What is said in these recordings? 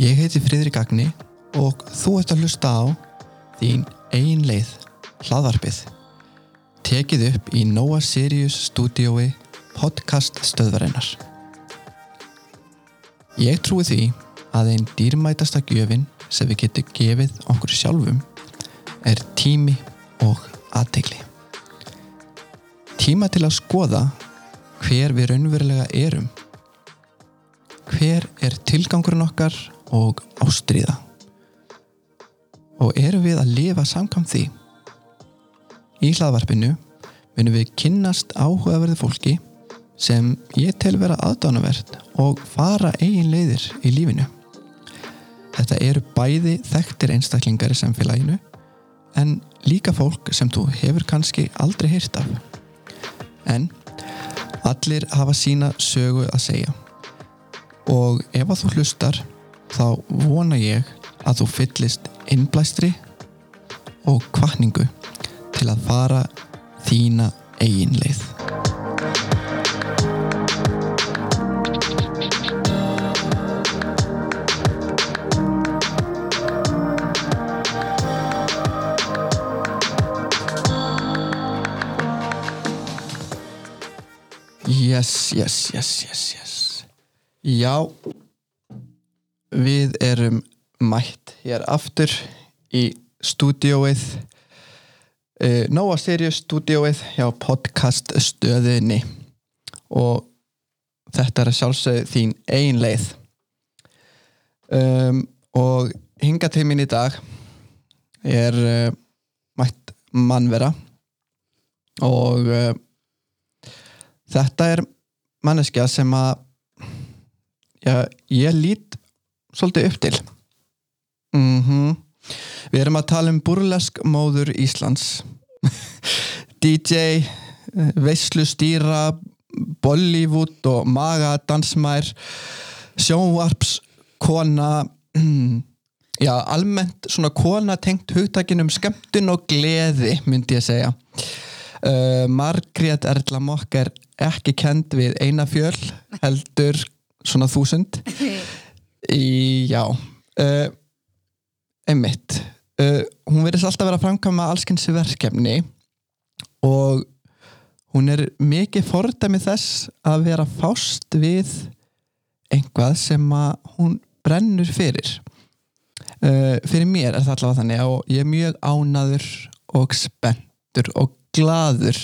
Ég heiti Friðrik Agni og þú ert að hlusta á þín ein leið, hlaðvarpið. Tekið upp í Nóa Sirius stúdiói podcast stöðvarinnar. Ég trúi því að einn dýrmætasta gjöfin sem við getum gefið okkur sjálfum er tími og aðtegli. Tíma til að skoða hver við raunverulega erum. Hver er tilgangurinn okkar og ástriða? Og erum við að lifa samkvæmt því? Í hlaðvarpinu munum við kynnast áhugaverði fólki sem ég tel vera aðdánavert og fara eigin leiðir í lífinu. Þetta eru bæði þekktir einstaklingar í samfélaginu en líka fólk sem þú hefur kannski aldrei hýrt af. En allir hafa sína sögu að segja og ef að þú hlustar þá vona ég að þú fyllist innblæstri og kvartningu til að fara þína eigin leið. Yes, yes, yes, yes, yes. Já, við erum mætt hér aftur í stúdióið, uh, Nóa Sirius stúdióið hjá podcast stöðinni og þetta er að sjálfsögðu þín ein leið. Um, og hinga til mín í dag er uh, mætt mannvera og uh, þetta er manneskja sem að já, ég lít svolítið upp til. Mm við erum að tala um burlesk móður Íslands. DJ veislu stýra Bollywood og maga dansmær sjónvarps kona já, almennt svona kona tengt hugtakin um skemmtun og gleði myndi ég segja. Uh, Margrét Erla Mokk er ekki kend við eina fjöl heldur svona þúsund í, já uh, einmitt. Uh, hún verðist alltaf vera að framkama allskynnsi verkefni og hún er mikið fordæmi þess að vera fást við einhvað sem að hún brennur fyrir. Uh, fyrir mér er það allavega þannig og ég er mjög ánaður og spenntur og gladur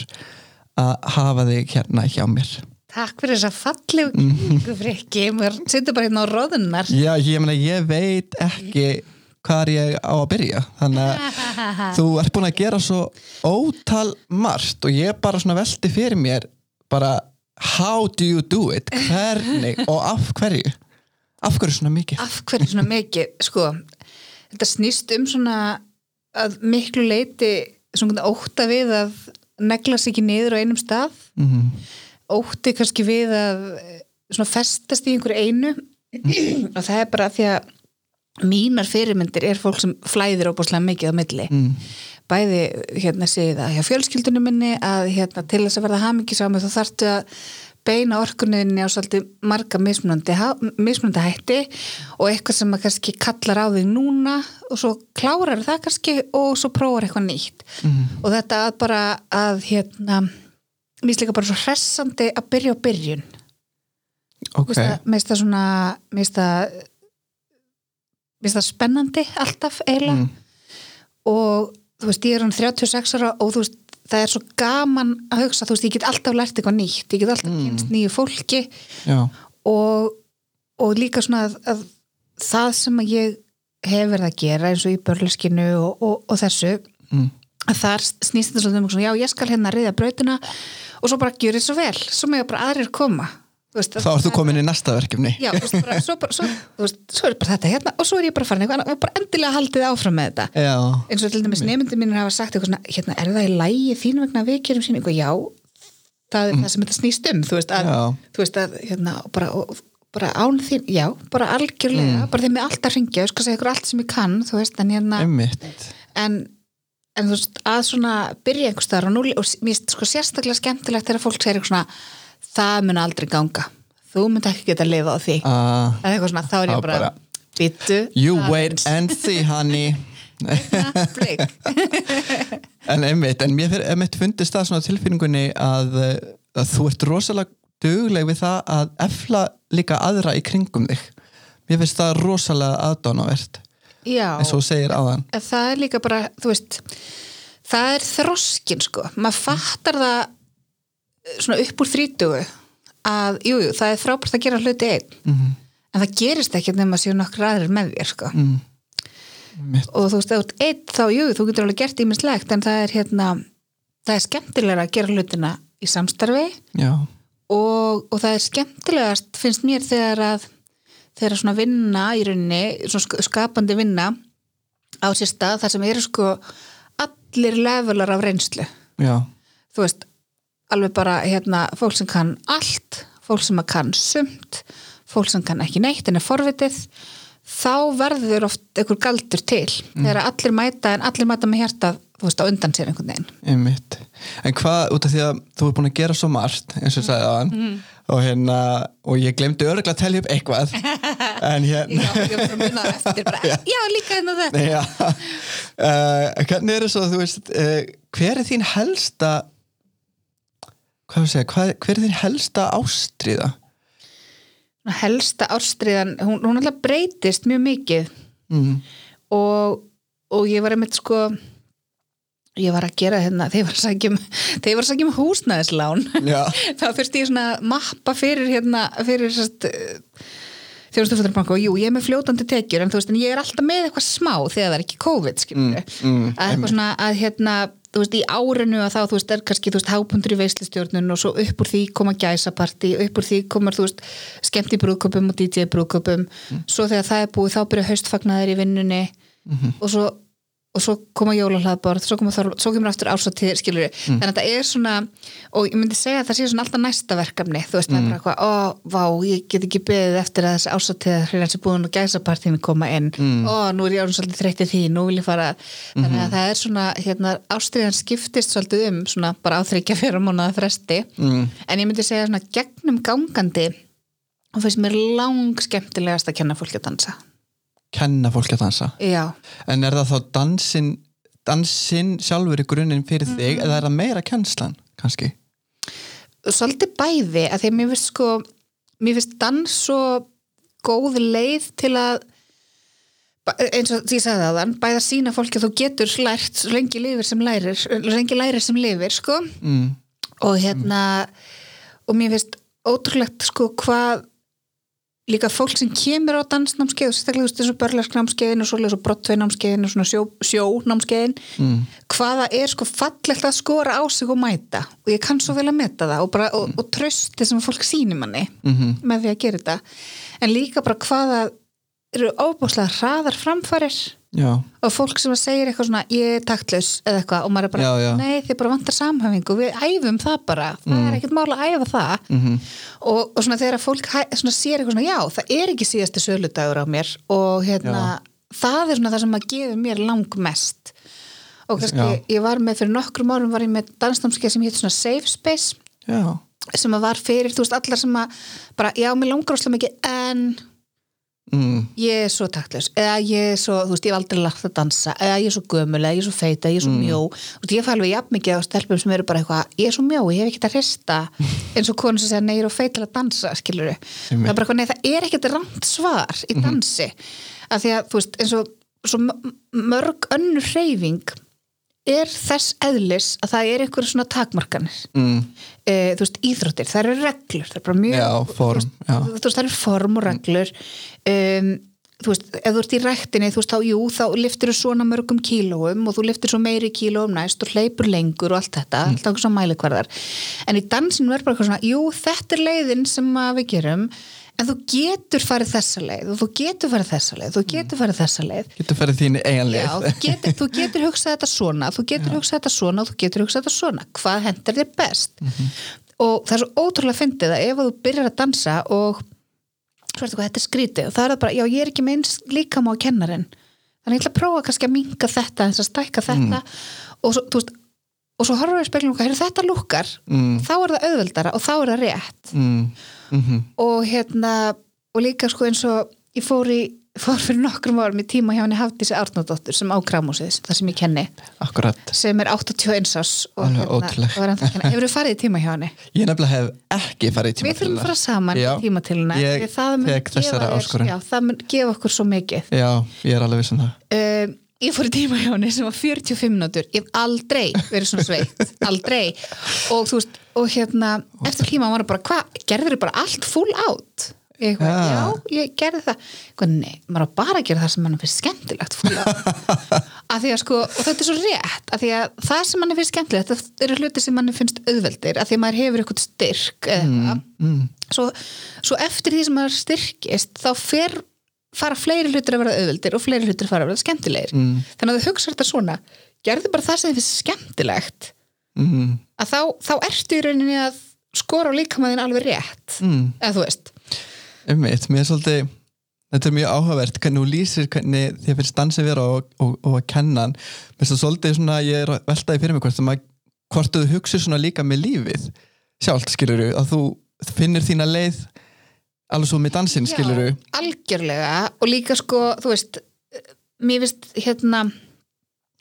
að hafa þig hérna hjá mér Takk fyrir þess að fallegu kynningu frikki, mér sittur bara hérna á róðunnar. Já, ég meina, ég veit ekki hvað ég á að byrja. Þannig að þú ert búin að gera svo ótal margt og ég bara svona veldi fyrir mér bara how do you do it? Hvernig og af hverju? Af hverju svona mikið? Af hverju svona mikið, sko, þetta snýst um svona að miklu leiti svona óta við að negla sig ekki niður á einum stað, mm óti kannski við að eh, svona festast í einhverju einu og það er bara því að mínar fyrirmyndir er fólk sem flæðir óbúslega mikið á milli mm. bæði hérna segið að hjá fjölskyldunum minni að hérna til þess að verða hamingisámi þá þarftu að beina orkunniðinni á svolítið marga mismunandi, mismunandi hætti og eitthvað sem að kannski kallar á þig núna og svo klárar það kannski og svo prófar eitthvað nýtt Mm. og þetta að bara að hérna mér finnst líka bara svo hressandi að byrja á byrjun ok, mér finnst það svona mér finnst það það spennandi alltaf eiginlega mm. og þú veist, ég er hann 36 ára og þú veist, það er svo gaman að hugsa, þú veist, ég get alltaf lært eitthvað nýtt ég get alltaf Mm. kynst nýju fólki og, og líka svona að, að það sem að ég hef verið að gera eins og í börleskinu og, og, og þessu mm. Að þar snýst þetta svolítið um já, ég skal hérna riða brautina og svo bara gjör þetta svo vel svo með bara aðrir koma. Veist, þá ert þú komin í næsta verkefni. Já, veist, bara, svo, bara, svo, veist, svo er bara þetta hérna og svo er ég bara farin eitthvað og bara endilega haldið áfram með þetta. Já, eins og til dæmis nefndi mínir hafa sagt eitthvað svona, hérna, er það í lægi þín vegna að við gerum síningu? Já, það er það sem þetta snýst um, þú veist að, þú að, hérna, bara, og, bara án þín, já, bara algjörlega, bara þeim er alltaf hringja, ég skal segja ykkur allt sem ég kann, þú veist, en hérna, einmitt. en, en þú veist, að svona byrja einhvers staðar og nú, og mér finnst sko sérstaklega skemmtilegt þegar fólk segir eitthvað svona, það mun aldrei ganga, þú mynd ekki geta að lifa á því, uh, eða eitthvað svona, þá er ég bara, bara Bittu You wait and see honey. En einmitt, en mér fyrir, einmitt fundist það svona tilfinningunni að, eh, að þú ert rosalega dugleg við það að efla líka aðra í kringum þig. Mér finnst það rosalega aðdánavert, Já, eins og segir áðan. en það er líka bara, þú veist það er þroskin sko. Maður fattar það eh, svona upp úr þrítugu að, jújú, jú, það er frábært að gera hluti einn. Mm en það gerist ekki nema séu nokkur aðrir með þér sko. Mm. Og þú veist, einn þá, jú, þú getur alveg gert ímislegt en það er hérna það er skemmtilega að gera hlutina í samstarfi Já, og, og það er skemmtilegast finnst mér þegar að þegar svona vinna í rauninni svona sk- skapandi vinna á sér stað þar sem eru sko allir levelar af reynslu. Já, þú veist, alveg bara hérna, fólk sem kann allt fólk sem kann sumt fólk sem kann ekki neitt en er forvitið þá verður oft einhver galdur til. Þegar allir mæta en allir mæta með hjartað þú veist, á undan sér einhvern veginn. Einmitt. En hvað, út af því að þú er búin að gera svo margt, eins og ég sagði áðan, og hérna, og ég glemdi örgulega að telja upp eitthvað, en hérna... Já, ég var bara að eftir bara, já, líka hérna þetta. Já, uh, hvernig er það svo, þú veist, uh, hver er þín helsta, hvað er að segja, hvað, hver er þín helsta ástríða? helsta ástriðan, hún, hún alltaf breytist mjög mikið. Mm. og, og ég var einmitt sko ég var að gera hérna ég var að sækja um, ég var að sækja um húsnæðislán. Þá þurfti ég svona mappa fyrir hérna, fyrir sérst þjóðstofnarbanku og jú, ég er með fljótandi tekjur en þú veist, en ég er alltaf með eitthvað smá þegar það er ekki COVID, skilur Mm, mm, að eitthvað svona að hérna þú veist, í árinu að þá, þú veist, er kannski þú veist, hápundur í veislistjórnun og svo upp úr því koma gæsapartí, upp úr því komar þú veist, skemmt í brúðköpum og DJ brúðköpum svo þegar það er búið þá byrja haustfagnaðir í vinnunni og svo og svo koma jólahlaðborð, svo, svo kemur aftur ársatíð, skilur Mm. þannig að þetta er svona, og ég myndi segja að það sé svona alltaf næsta verkefni, þú veist, það er bara eitthvað ó, vá, ég get ekki beðið eftir að þessi ársatíð hérna sem búin og gæsapartíðin koma inn, Mm. ó, nú er ég árun svolítið þreyttið því, nú vil ég fara. Þannig Mhm. að það er svona, hérna, ástriðan skiptist svolítið um, svona, bara áþrykja fyrir mánuða fresti, mm, en ég myndi segja svona kenna fólki að dansa. Að já, En er það þá dansin, dansin sjálfur í grunninn fyrir þig, eða er það meira kennslan, kannski? svolítið bæði að því að mér finnst sko mér finnst dans svo góð leið til að eins og því ég sagði það bæða sína fólki að þú getur lært lengi lifir sem lærir, lengi lærir sem lifir sko. Mm, og hérna og mér finnst ótrúlegt sko hvað líka fólk sem kemur á dansnámskeið og sérstaklega og börlarsknámskeiðin og svoleiðis og brottveinámskeiðin og svona sjó, sjónámskeiðin mm, hvaða er sko fallegt að skora á sig og mæta? Og ég kann svo vel að meta það og, bara, og, og trösti sem fólk sýnir manni mhm, með því að gera þetta. En líka bara hvaða eru óbúslega hraðar framfærir já, og fólk sem segir eitthvað svona ég er taktlaus eða eitthvað og maður er bara Já, nei þið bara vantar samhæfingu við æfum það bara, það er ekkert mál að æfa það. Mhm, og, og svona þegar fólk svona sér eitthvað svona já það er ekki síðasti söludagur á mér. Og hérna það er svona það sem að gefa mér langmest. Og kannski ég var með fyrir nokkrum árum var ég með dansnámskeið sem hétt svona Safe Space. Já, sem að var fyrir, þú veist, allar sem að bara, já, mér langar óslega mikið en mm, ég er svo taktlaus eða ég er svo, þú veist, ég hef aldrei lagt að dansa. Eða ég er svo gömul, eða ég er svo feita, ég er svo mjó. Þú veist, ég fæ alveg jafn mikið á stelpum sem eru bara eitthvað ég er svo mjó, ég hef ekkert að hrista. Eins og konur sem segja, nei, ég er of feit til að dansa skilur það er bara eitthvað, nei, það er ekkert rámt svar í dansi. Af því að, þú veist, eins og svo mörg önnur hreyfing er þess eðlis að það er einhverju svona takmarkanir. Mm, e, þú veist, íþróttir, það eru reglur það er bara mjög já, form, veist, það eru form og reglur um, þú veist, ef þú ert í rektinni þú veist, þá, jú, þá liftir þú svona mörgum kílóum og þú liftir svo meiri kílóum næst og hleypur lengur og allt þetta Mm. alltaf svona mælikvarðar. En í dansinu er bara eitthvað svona, jú, þetta er leiðin sem við gerum en þú getur farið þessa leið og þú getur farið þessa leið, þú getur farið þessa leið. Getur farið þínu Já, eiginleið. þú getur, þú getur hugsað þetta svona þú getur hugsað þetta svona og þú getur hugsað þetta svona. Hvað hendur þér best? Og það er svo ótrúlega fyndið að ef þú byrjar að dansa og svo ertu hvað þetta er skrítið. Og það er það bara, já ég er ekki með eins líkam á kennarinn. Þannig ég ætla að prófa kannski að minka þetta eins að stækka þetta. Og svo, þú veist, og svo horfum við speklum hvað er þetta lukkar, Mm, þá er það auðveldara og þá er það rétt. Mm, mhm, og hérna og líka sko eins og ég fór í fór fyrir nokkrum árum í tíma hjá henni Hafdísi Árnadóttur sem á Kramúsið, það sem ég kenni. Akkurat. Sem er 81 árs og, kenna. Hefur þú farið í tíma hjá henni? Ég nefnilega hef ekki farið í tíma Við þurfum að fara saman í tíma til henni það mun gefa gefa okkur svo mikið. Já, ég er alveg vissan það. Um, ég fór í tíma hjá henni sem var 45 minútur ég hef aldrei verið svona sveitt. Aldrei. Og þú veist og hérna, eftir tíma var það bara hvað, gerður þið bara allt full out eitthvað, Ja. já, ég gerði það. Nei, maður á bara að gera það sem mann finnst skemmtilegt að því að sko, og þetta er svo rétt að því að það sem mann finnst skemmtilegt það eru hluti sem mann finnst auðveldir að því að maður hefur eitthvað styrk eða eitthvað. mm, svo, svo eftir því sem maður styrkist þá fer, fara fleiri hlutir að vera auðveldir og fleiri hlutir fara að vera skemmtilegir. Mm, þannig að þú hugsa þetta svona gerðu bara það sem þið finnst skemmtilegt. Mm, að þá, þá ertu í rauninni að skora á líkamæðin alveg rétt mm. eða þú veist Einmitt, mér er svolítið þetta er mjög áhugavert hvernig þú lýsir hvernig þið finnst dansið vera og, og, og að kenna hann. Mér finnst það svolítið svona, ég er að veltaði fyrir mig hvort, að maður, hvort þú hugsið svona líka með lífið sjálft skilur að þú finnir þína leið alveg svo með dansinn skilur Já, algjörlega. Og líka sko, þú veist mér finnst hérna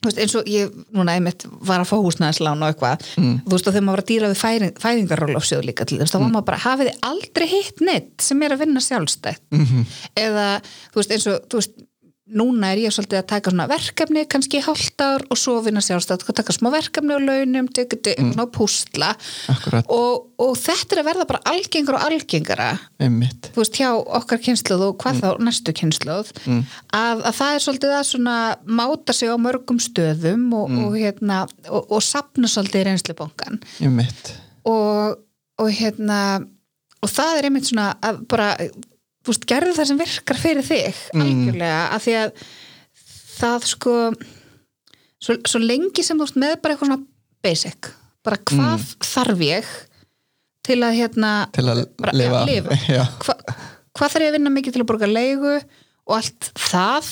þú veist, eins og ég, núna einmitt var að fá húsnæðislán og eitthvað Mm. þú veist, og þegar maður var að dýra við fæðing, fæðingarólofsjóð líka til þess, þá var maður bara, hafið þið aldrei hitt neitt sem er að vinna sjálfstætt Mhm. eða, þú veist, eins og þú veist, núna er ég svolítið að taka svona verkefni kannski í hálft ár og svo vinna sjálfstætt og taka smá verkefni á launum dik, mm. púsla. Akkurat, og, og þetta er að verða bara algengur og algengara einmitt. þú veist, hjá okkar kynsluð og hvað þá næstu kynsluð Mm. að, að það er svolítið að svona máta sig á mörgum stöðum og, og hérna, og, og sapna svolítið í reynslubankan einmitt, og, og hérna og það er einmitt svona að bara veist, gerðu það sem virkar fyrir þig algjörlega, að því að það sko svo, svo lengi sem þú veist með bara eitthvað svona basic, bara hvað þarf ég til að hérna til að bara, lifa, já, lifa. Já. Hva, hvað þarf ég að vinna mikið til að borga leigu og allt það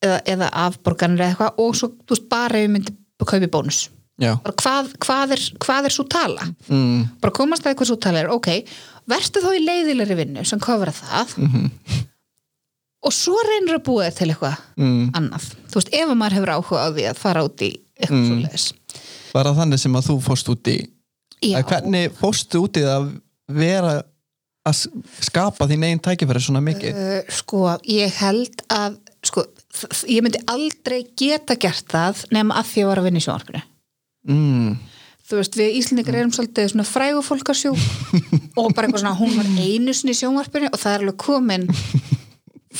eða, eða afborganir eða eitthvað og svo þú veist, bara ef ég myndi kaupi bónus. Hvað, hvað, er, hvað er svo tala? Mm. bara komast að eitthvað svo tala er ok, verður þá í leiðilegri vinnu sem kofra það. Og svo reynir að búa þér til eitthvað Mm. annað, þú veist, ef maður hefur áhuga á því að fara út í eitthvað mm. svo bara þannig sem að þú fórst út í? Hvernig fórstu út í það að vera að skapa þín einn tækifæri svona mikið? Uh, sko, ég held að sko, ég myndi aldrei geta gert það nema að því að ég var að vinna í sjónvarpinu. Mm. Þú veist, við Íslandingar erum svolítið svona frægu fólkarsjó og bara eitthvað svona, hún var einu sinni í sjónvarpinu og það er alveg komin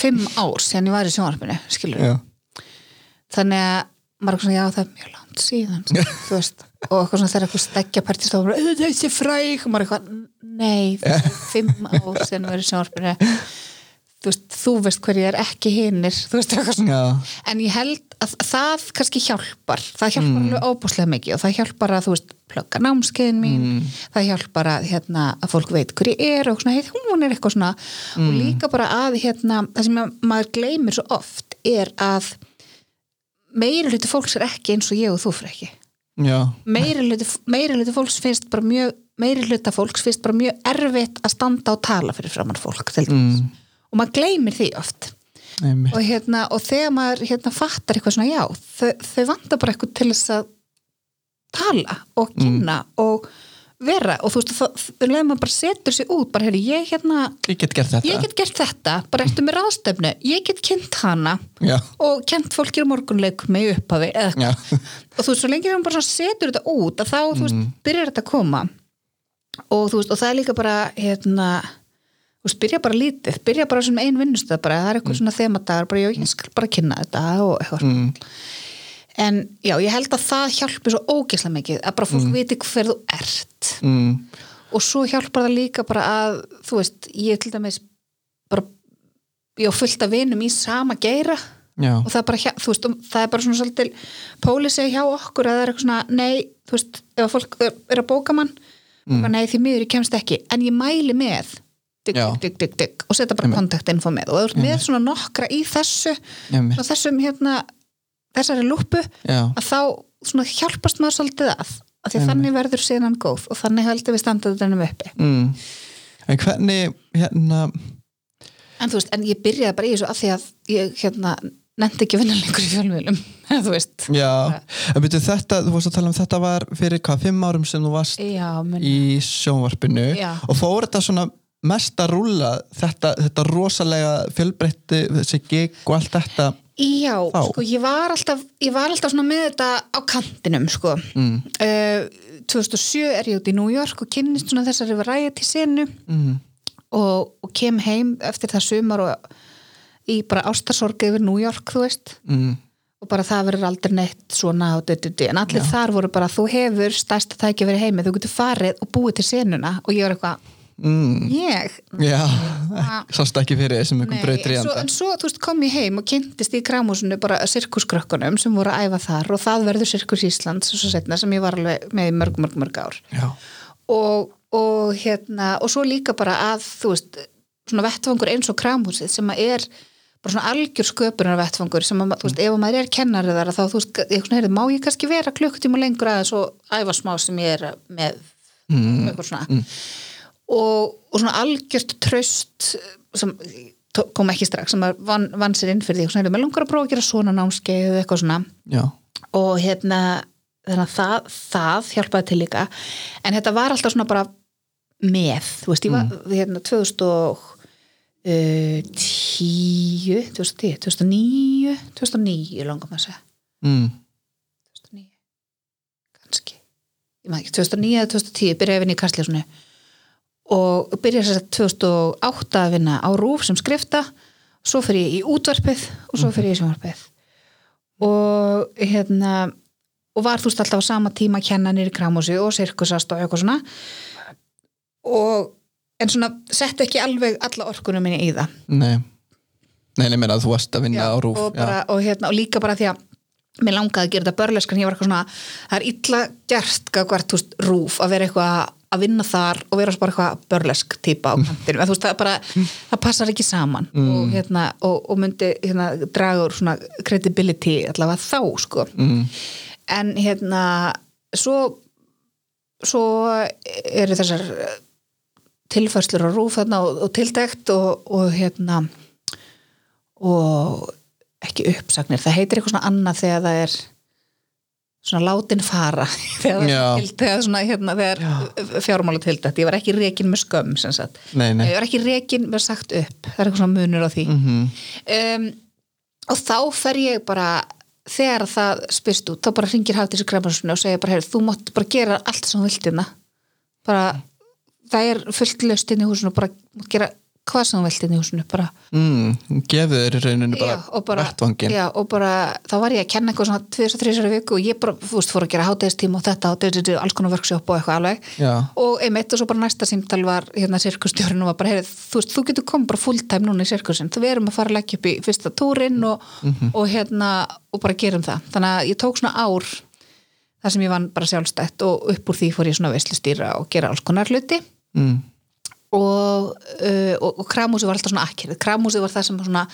fimm ár síðan ég var í sjónvarpinu skilur Já. þannig að maður er svona, já það er mjög langt síðan þú veist, og eitthvað svona þegar eitthvað steggja partist og bara, þessi fræg. Og maður er eitthvað, nei, er fimm ár síðan við erum í sjónvarpinu þú veist, þú veist hverju er ekki hinnir en ég held að það kannski hjálpar það hjálpar Mm. óbúslega mikið og það hjálpar að þú veist, plugga námskeiðin mín Mm. það hjálpar að, hérna, að fólk veit hver ég er og svona, heit, hún er eitthvað svona Mm. og líka bara að hérna, það sem ma- maður gleymir svo oft er að meiri hluti fólks er ekki eins og ég og þú fyrir ekki meiri hluti, meiri hluti fólks finnst bara mjög meiri hluta fólks finnst bara mjög erfitt að standa og tala fyrir framann fólk til dæmis Mm. Og maður gleymir því oft. Einmitt. og, hérna, og þegar maður hérna, fattar eitthvað svona já, þau, þau vantar bara eitthvað til þess að tala og kynna og vera. Og þú veist, það leður maður bara setur sig út, bara heyrðu, ég hérna Ég get gert þetta. ég get gert þetta, bara eftir mér ráðstefnu. Ég get kynnt hana Já. og kent fólkir morgunleikum með upphafi eða, og þú veist, svo lengi maður bara setur þetta út að þá, þú veist, byrjar þetta að koma. Og þú veist, og það er líka bara hérna þú veist, byrja bara lítið, byrja bara sem ein vinnustöð bara, það er eitthvað svona þemadagar bara, já, ég skal bara kynna þetta og eitthvað Mm. en já, ég held að það hjálpi svo ógeðslega mikið að bara fólk viti hver þú ert Mm. og svo hjálpar það líka bara að þú veist, ég til dæmis bara, ég á fullt af vinum í sama geira Já. og það er bara, þú veist, það er bara svona svolítil pólisi hjá okkur að það er eitthvað svona nei, þú veist, ef að fólk er, er að bóka mann mm. nei, því miður ég kemst ekki en ég mæli með digg, digg, digg, og setja bara kontaktinfo með. Og þú ert með svona nokkra í þessu svona þessum hérna þessari lúpu að þá svona hjálpast maður svolítið að, að því þannig verður síðan góð. Og þannig heldur við standaðunum uppi. Mm. En hvernig hérna en þú veist, en ég byrjaði bara í þessu að því að ég hérna nefndi ekki að vinna lengur í fjölmiðlum. Þú veist. Já, en byrju þetta, þú varst að tala um þetta var fyrir hvað, fimm árum sem þú varst já, í sjónvarpinu. Já. og fór þetta svona mest að rúlla þetta, þetta rosalega fjölbreytti þessi gig og allt þetta já, Þá? sko, ég var alltaf ég var alltaf með þetta á kantinum sko mm. 2007 er ég út í New York og kynnist svona þessari variety senu mm. og, og kem heim eftir það sumar og í bara ástarsorgi yfir New York, þú veist Mm. og bara það verður aldrei neitt svona og dududu, en allir þar voru bara þú hefur stærsta tæki verið heimi, þú getur farið og búið til senuna og ég var eitthvað Mm. ég? Já, sást ekki fyrir þessum brautir í en svo, en svo veist, kom ég heim og kynntist í kramhúsinu bara sirkuskrökkunum sem voru að æfa þar og það verður Sirkus Íslands svo setna sem ég var alveg með mörg, mörg, mörg ár og, og hérna og svo líka bara að þú veist svona vettfangur eins og kramhúsið sem að er bara svona algjör sköpunar vettfangur sem að, þú veist, ef maður er kennari þar þá, þú veist, ég svona, má ég kannski vera klukkutíma lengur aðeins og æfa smá sem ég er með mm. eitthvað svona og, og svona algjört tröst sem tó- kom ekki strax sem vann, vann sér inn fyrir því og svona, mér langar að prófa að gera svona námskeið eða eitthvað svona. Já, og hérna það, það hjálpaði til líka. En þetta var alltaf svona bara með, þú veist, ég var hérna 2010 2010, 2009 2009 langar maður að segja. Mm. 2009 kannski. Ég maður ekki, 2009 eða 2010 byrjaði að vinna í Kastljósunu og byrjaði þess að 2008 að vinna á Rúf sem skrifta svo fyrir ég í útvarpið og svo fyrir ég í sjónvarpið. Og hérna og var þú alltaf á sama tíma að kenna nýri kramósi og sirkusast og eitthvað svona. Og en svona settu ekki alveg alla orkunum minni í það. Nei. Nei, nei, meina að þú varst að vinna á rúf og, bara, og, hérna, og líka bara því að mér langaði að gera þetta börleskan ég var eitthvað svona, það er illa gert þú veist, rúf að vera eitthvað að vinna þar og vera bara eitthvað börlesk típa á kantinu, þú veist, það bara það passar ekki saman. Og, hérna, og, og myndi hérna, draga úr svona credibility allavega þá, sko. Mm. en hérna svo svo eru þessar tilfærslur á rúf þarna og, og tildækt og, og hérna og ekki uppsagnir, það heitir eitthvað svona annað þegar það er svona látin fara þegar, til- þegar, svona, hérna, þegar fjármála tildækt, ég var ekki rekin með skömm Nei, nei. Ég var ekki rekin með sagt upp, það er eitthvað svona munur á því. Mm um, og þá fer ég bara þegar það spyrst út, þá bara ringir Hafdísi Kremarsson og segir bara, þú mátt bara gera allt sem þú vilt hérna. Bara, það er fullt löst inn í húsinu og bara gera hvað sem inn í húsinu bara, mm. Gefðu þér í rauninu bara, já, og bara, vettvangin já, og bara þá var ég að kenna eitthvað svona 2-3 viku og ég bara, veist, fór að gera hátegistíma og þetta og þetta, alls konar workshop og eitthvað alveg. Já, og einmitt og svo bara næsta símtal var hérna sirkustjórinn og var bara, heyrðu, þú þú getur komið bara full time núna í sirkusin, þú erum að fara að leggja upp í fyrsta túrin og, og hérna og bara gerum það, þannig að ég tók svona ár þar sem ég vann bara sjálfstætt og upp úr því fór ég svona veislustýra og gera alls konar hluti. Mm. Og, uh, og, kramúsi var alltaf svona akkir, kramúsi var það sem svona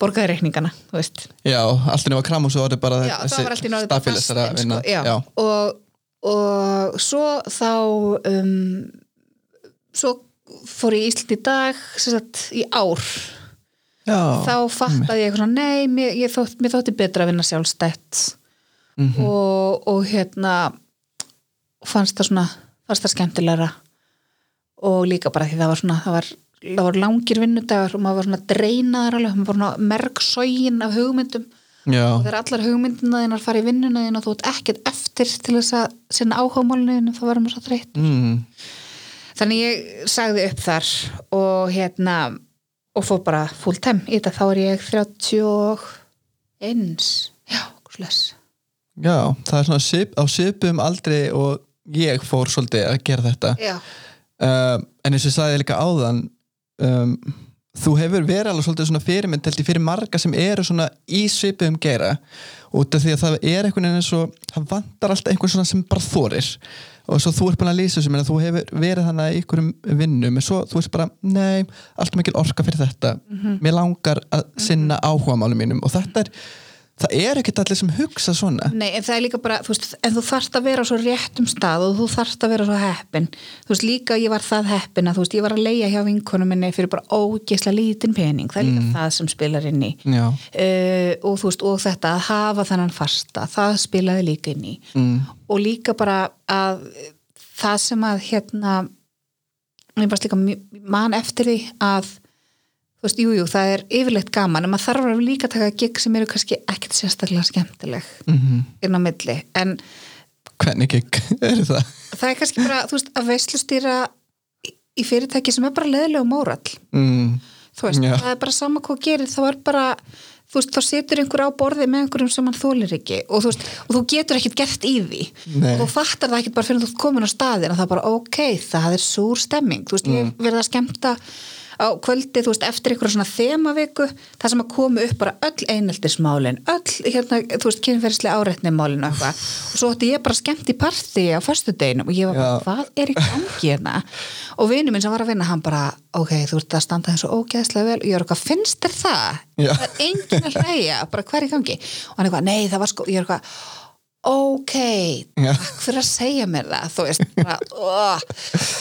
borgaði reikningana, þú veist. Já alltaf nema kram og svo var þetta bara já, stafélistar að vinna. sko, já. já. Og, og svo þá um, svo fór ég í Ísland í dag sagt í ár. Þá fattaði ég eitthvað svona nei, mér, þótt, mér þótti betra að vinna sjálfstætt. Mhm. og, og hérna fannst það svona fannst það skemmtilegra og líka bara því það var svona það var, það var langir vinnudagar og maður var svona dreinaðar alveg, maður var svona mergsógin af hugmyndum. Já, og þegar allar hugmyndina þínar fara í vinnuna þín og þú ert ekkert eftir til þess að sinna áhugamálinu þá verður maður svo þreytt mm. þannig ég sagði upp þar og hérna og fór bara full time í þetta. Þá er ég 31 já, sless. Já, það er svona sip, á sipum aldrei og ég fór svolítið að gera þetta. Já, uh, en eins og ég sagði líka áðan um, þú hefur verið alveg svolítið svona fyrirmynd held ég fyrir marga sem eru svona í svipum gera út af því að það er einhvern veginn eins og það vantar alltaf einhvern svona sem bara þorir. Og svo þú ert búin að lýsa þessu þú hefur verið þannig í einhverjum vinnum en svo þú veist bara, nei, alltaf mikil orka fyrir þetta. Mér langar að sinna áhuga málum mínum. Og þetta er það er ekkert allir sem hugsa svona. Nei, en það er líka bara, þú veist, en þú þarft að vera svo réttum stað og þú þarft að vera svo heppin. Þú veist, líka ég var það heppin að þú veist, ég var að leia hjá vinkonum minni fyrir bara ógeðslega lítinn pening, það er líka það sem spilar inn í. Uh, og þú veist, og þetta að hafa þennan fasta, það spilaði líka inn í. Mm. og líka bara að það sem að hérna ég bara líka mj- man eftir því að þú veist, jújú, jú, það er yfirleitt gaman en maður þarf að líka taka gig sem eru kannski ekkert sérstaklega skemmtileg Mhm. inn á milli, en hvernig gig er það? það er kannski bara, þú veist, að veislustýra í- fyrirtæki sem er bara leðilega mórall, Mm. þú veist Já. það er bara sama hvað gerir, þá er bara þú veist, þá situr einhver á borði með einhverjum sem hann þólir ekki og þú veist, og þú getur ekkert gert í því Nei. og þú fattar það ekkert bara fyrir að þú komin á staðin og það er bara, ok, það er súr stemming þú veist, ég hef verið að skemmta á kvöldi, þú veist, eftir einhverja svona þemaviku, það sem að komu upp bara öll eineltismálin, öll hérna, þú veist, kynferðislega áreitnimálin og eitthvað og svo ætti ég bara skemmt í partí á föstudeginum og ég var bara, Já. hvað er í gangi hérna? Og vinur minn sem var að vinna, hann bara ok, þú ert að standa þessu ógeðslega vel og ég er eitthvað, finnst þér það? Já. Það er enginn að hlæja, bara hvað er í gangi? Og hann er eitthvað, nei, það var sko, ég er eitthvað ok, Já. takk fyrir að segja mér það þú veist, bara, oh.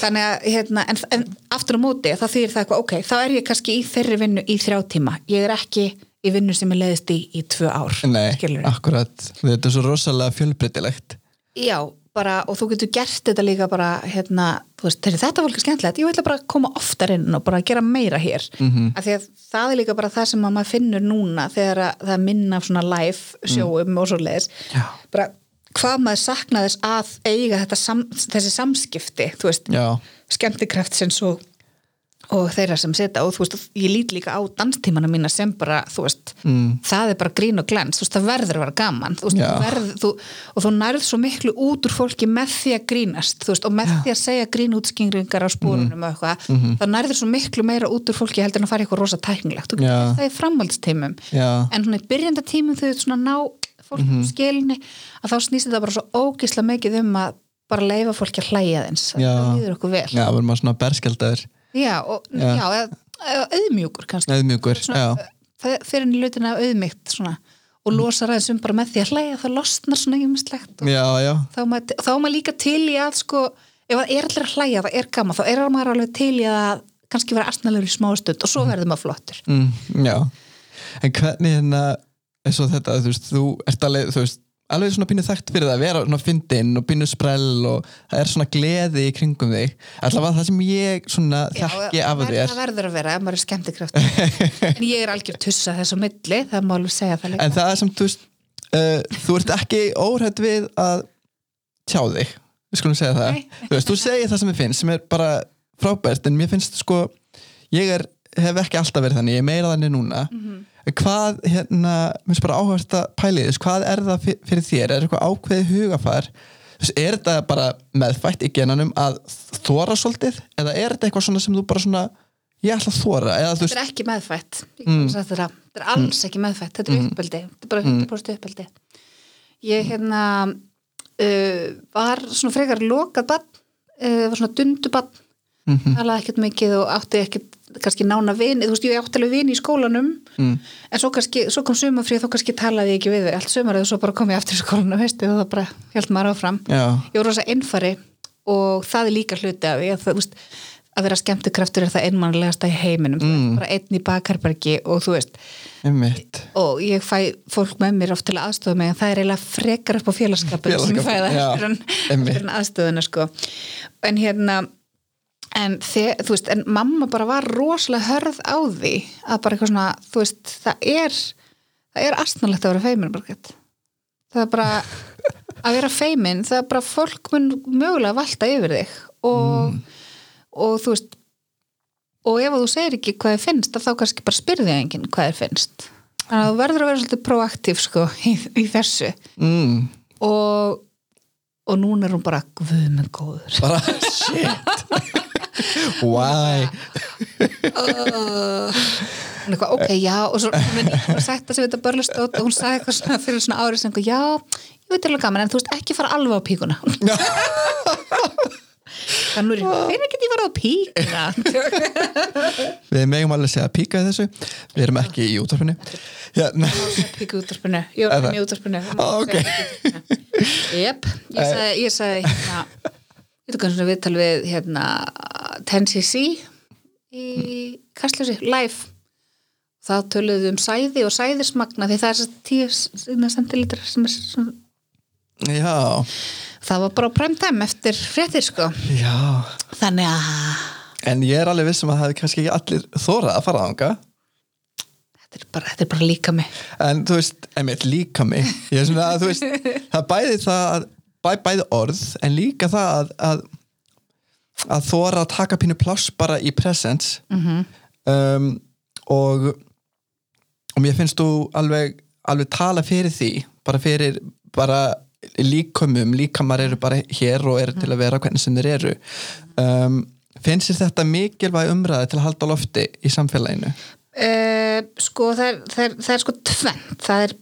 þannig að hérna, en, en aftur á móti þá þýðir það eitthvað, ok, þá er ég kannski í þeirri vinnu í þrjá tíma, ég er ekki í vinnu sem ég leiðist í í tvö ár Nei, akkurat, þetta er svo rosalega fjölbreytilegt já, bara, og þú getur gert þetta líka bara, hérna, þú veist, þetta var ekki skemmtilegt, ég ætla bara að koma oftar inn og bara gera meira hér, Mhm. af því að það er líka bara það sem að maður finnur núna þegar að það er minna af svona live sjóum og svo leiðis, Já. bara hvað maður saknaði þess að eiga sam, þessi samskipti, þú veist. Já, skemmtikraftsins og, og þeirra sem setja og þú veist, ég lít líka á danstímana mína sem bara, þú veist Mm. það er bara grín og glens, þú veist, það verður að vera gaman þú veist, Já. þú verð, þú, og þú nærð svo miklu út úr fólki með því að grínast þú veist, og með því að segja grínútskingringar á spórunum Mhm. og eitthvað, þá nærður svo miklu meira út úr fólki heldur en að fara eitthvað rosa tæknilegt þú Já. getur það í framhaldstímum Já. en svona í byrjandatímum þau svona ná fólk mm Mhm. skilni að þá snýst bara mikið um leifa fólki að hlæja þeins Já. það líður okkur vel já, verður maður svona berskjaldaður Já, og, Já. já. auðmjúkur kannski Auðmjúkur, Svona, já. fyrir henni lutina auðmygt svona, og losa ræðis um bara með því að hlæja það losnar svona já, þá er maður, líka til í að sko, ef það er allir að hlæja, það er gaman þá er maður alveg til í að kannski vera astnalegur í smá stund og svo verður maður flottur mm, já En hvernig hérna eins og þetta, þú veist, þú ert alveg þú veist, alveg svona pínu þekkt fyrir það að vera svona fyndinn og pínu sprell og það er svona gleði í kringum þig. Allavega það sem ég svona þekki af þér. það verður að vera ef maður er skemmtikraft en ég er algjör tussa þess á milli það má alveg segja það líka. En það sem, þú veist uh, þú ert ekki óhætt við að tjá þig, við skulum segja það. Nei. þú veist, þú segir það sem ég finnst sem er bara frábært, en mér finnst sko ég er, hef ekki alltaf verið þannig ég er meira þannig núna. Mhm. Hvað, hérna, mér finnst bara áhverst að pæli þess, hvað er það fyr- fyrir þér? Er eitthvað ákveðið hugafar? Er þetta bara meðfætt í genanum að þóra svolítið? Eða er þetta eitthvað svona sem þú bara svona ég ætla að þóra, þetta er ekki meðfætt. Mm. þetta, er alls ekki meðfætt. Þetta er uppeldi, þetta er bara 100% uppeldi. Ég hérna uh, var svona frekar lokað bann, uh, var svona dundubann Mhm. talaði ekkert mikið og átti ekkert kannski nána vini, þú veist, ég átti alveg vini í skólanum. Mm, en svo, kannski, svo kom sumafrið þá kannski talaði ég ekki við þau. Allt sumarið og svo bara kom ég aftur í skólanum veistu, og það bara held maður áfram. Já, ég var rosa einfari og það er líka hluti af því að, það, þú veist, að vera skemmtikraftur er það einmannlegasta í heiminum. Mm. bara einn í bakherbergi og þú veist. Einmitt. Og ég fæ fólk með mér oft til að aðstofa mig en það er eiginlega frekar upp á félagskapin sem ég fæ það eftir aðstöðuna sko. en hérna en, þe- þú veist, en mamma bara var rosalega hörð á því að bara eitthvað svona, þú veist, það er það er astnalegt að vera feimin það er bara að vera feimin, það er bara fólk mun mögulega valta yfir þig og, og þú veist og ef þú segir ekki hvað þið finnst þá kannski bara spyrði enginn hvað þið finnst. Þannig að þú verður að vera svolítið proaktív sko í, í þessu. Mm, og, og núna er hún bara guð með góður. Bara shit why? Hún er eitthvað, ok, já og svo hún er bara sagt það sem þetta börlustótt og hún sagði eitthvað svona fyrir svona árið sem já, ég veit alveg gaman en þú veist ekki fara alveg á píkuna. Þannig er hvernig get ég var á píka Við megum alveg segja píka í þessu. Við erum ekki í útvarpinu. Hérna. píka útvarpinu, ég Er var það? í útvarpinu. Ok. Jep, ég sagði eins og viðtal við hérna 10cc í Kastljósi, live. Þá töluðum við um sæði og sæðismagna því það er 10 centilitrar sem er svona Já, það var bara á prime time eftir fréttir sko. Já. Þannig að En ég er alveg vissum að það hefði kannski ekki allir þórað að fara þanga þetta er bara, þetta er bara líka mig En þú veist, einmitt líka mig Ég er svona að þú veist Það er bæði það að bæ, bæði orð en líka það að að, að þóra að taka pínu pláss bara í presence mm um, og og mér finnst þú alveg alveg tala fyrir því bara fyrir bara líkamum, líkamar eru bara hér og eru til að vera hvernig sem þeir eru. Um, finnst þér þetta mikilvæg umræði til að halda lofti í samfélaginu? uh, sko það er, það er, það er sko tvent það er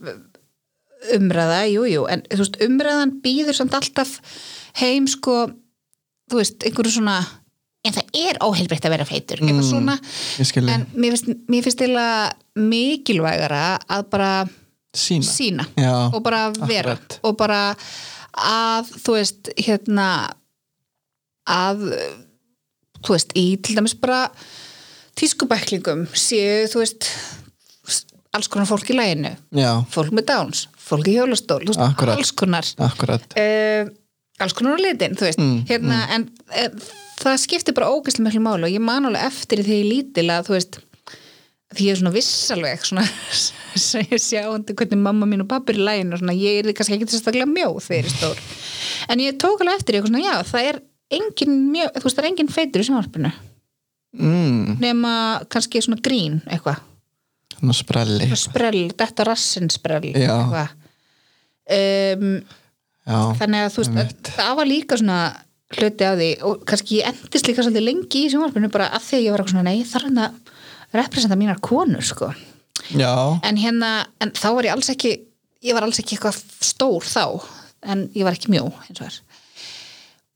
umræða, jú, jú en þú veist, umræðan býður samt alltaf heim sko þú veist, einhverju svona en það er óheilbreytt að vera feitur eitthvað Mm, svona, Ég skilji, en mér finnst, mér finnst eiginlega mikilvægara að bara sína sína Já, og bara vera akkurat. og bara að þú veist hérna að þú veist í til dæmis bara tískubæklingum séu þú veist alls konar fólk í læginu fólk með dáns, fólk í hjólastól alls konar. Uh, alls konar á litin Mm, hérna en uh, það skiptir bara ógæslega miklu máli og ég man alveg eftir því ég lítil að þú veist því ég er svona viss alveg svona, sem ég sjá undir hvernig mamma mín og pappi er í læginu og svona, ég er kannski ekki sérstaklega mjóð þegar ég er stór. En ég tók alveg eftir því já, það er engin mjög, þú veist, það er engin feitur í sjónvarpinu. Mm, nema kannski svona grín eitthvað. Sprelli. Svona sprell, þetta rassin sprell Já. eitthvað um, Já, þannig að þú veist, það var líka svona hluti á því og kannski ég endist líka svolítið lengi í sjónvarpinu bara að því að ég var svona, nei, þarf hann að representa mínar konur, sko. Já, en hérna, en þá var ég alls ekki ég var alls ekki eitthvað stór þá en ég var ekki mjó eins og er.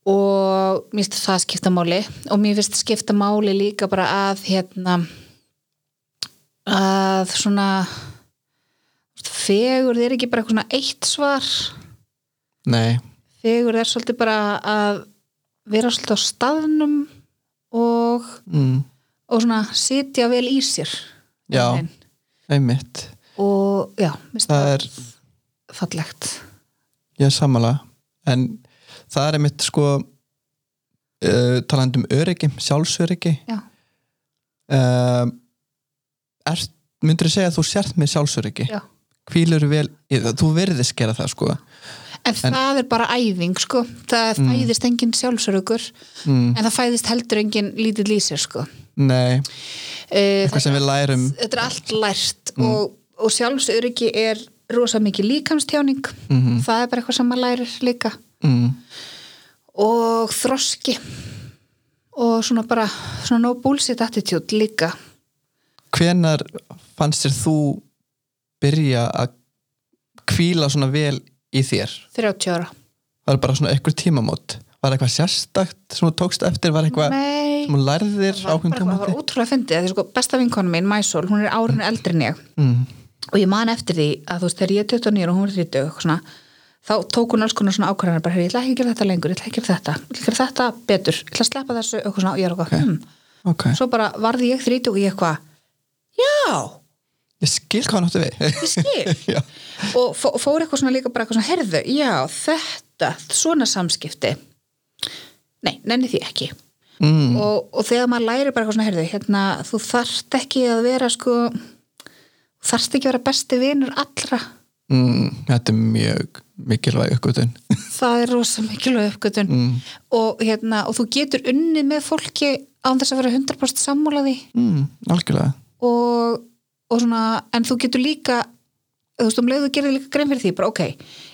Og mér finnst það skipta máli og mér finnst skipta máli líka bara að hérna að svona fegur er ekki bara eitthvað svona eitt svar nei fegur er svolítið bara að vera svolítið á staðnum og, mm, og svona sitja vel í sér Já. Einhvern veginn. Einmitt og já, Það er, fallegt er sammála en það er einmitt sko uh, talandi um öryggi, sjálfsöryggi Já. uh, myndur þú segja að þú sért með sjálfsöryggi Já. Hvílur vel, þú verðist gera það sko. En, það er bara æfing sko. Það fæðist engin sjálfsörugur mm, en það fæðist heldur engin lítill lýsir sko. Nei, uh, eitthvað sem við lærum. Þetta er allt lært og, og sjálfsöryggi er rosa mikið líkamstjáning. Mhm. það er bara eitthvað sem maður lærir líka. Mm, og þroski. Og svona bara svona no bullshit attitude líka. Hvenar fannst þér þú byrja að hvíla svona vel í þér? 30 ára. Var bara svona eitthvað tímamót? Var eitthvað sérstakt sem þú tókst eftir? Var eitthvað sem þú lærðir það var, ákveðin bara, það var tímamóti? útrúlega fyndið. Því sko besta vinkonu mín, Mæsól, hún er árinu eldri en ég. Mm, og ég man eftir því að þú veist þegar ég er 29 og hún er 30 eitthvað svona, þá tók hún alls konar svona ákvarðanar bara, "Heyrðu, ég ætla ekki að gera þetta lengur, ég ætla ekki að gera þetta ég ætla að gera þetta betur, ég ætla að sleppa þessu og ég er eitthvað, Ok. hm ok, svo bara varði ég 30 og ég eitthvað já, ég skil hvað hann áttu við. Ég skil. Og fó- fór eitthvað svona líka bara eitthvað svona, herðu, já, þetta svona samskipti. Nei, nenni því ekki. Mm, og, og þegar maður læri bara eitthvað svona, herðu, hérna, þú þarft ekki að vera sko þarft ekki að vera besti vinur allra. Mm, þetta er mjög mikilvæg uppgötun það er rosa mikilvæg uppgötun mm, og, hérna, og þú getur unnið með fólki án þess að vera 100% sammálaði mm, algjörlega. Og svona, en þú getur líka þú veist, um leið þú gerir líka grein fyrir því bara ok,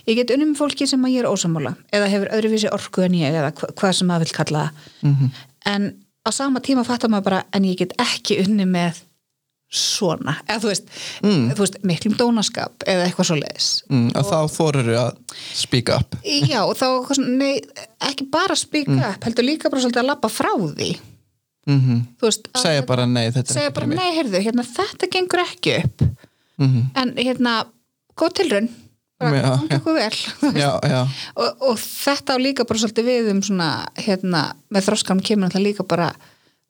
ég get unnið með fólki sem að ég er ósammála eða hefur öðruvísi orku en ég eða hva, hvað sem maður vil kalla mm, en á sama tíma fattar maður bara en ég get ekki unnið með svona, eða þú veist, mm. þú veist miklum dónaskap eða eitthvað svo leiðis mm, og þá þorir að speak up. Já, og þá, nei, ekki bara speak Mm. up, heldur líka bara svolítið að labba frá því mm þú veist, segja bara nei, þetta segja bara, nei, heyrðu, hérna, þetta gengur ekki upp. Mhm. en hérna, góð tilraun. Bara, gangi okkur vel já, já, og, og þetta á líka bara svolítið við um svona, hérna, með þroskanum kemur þetta líka bara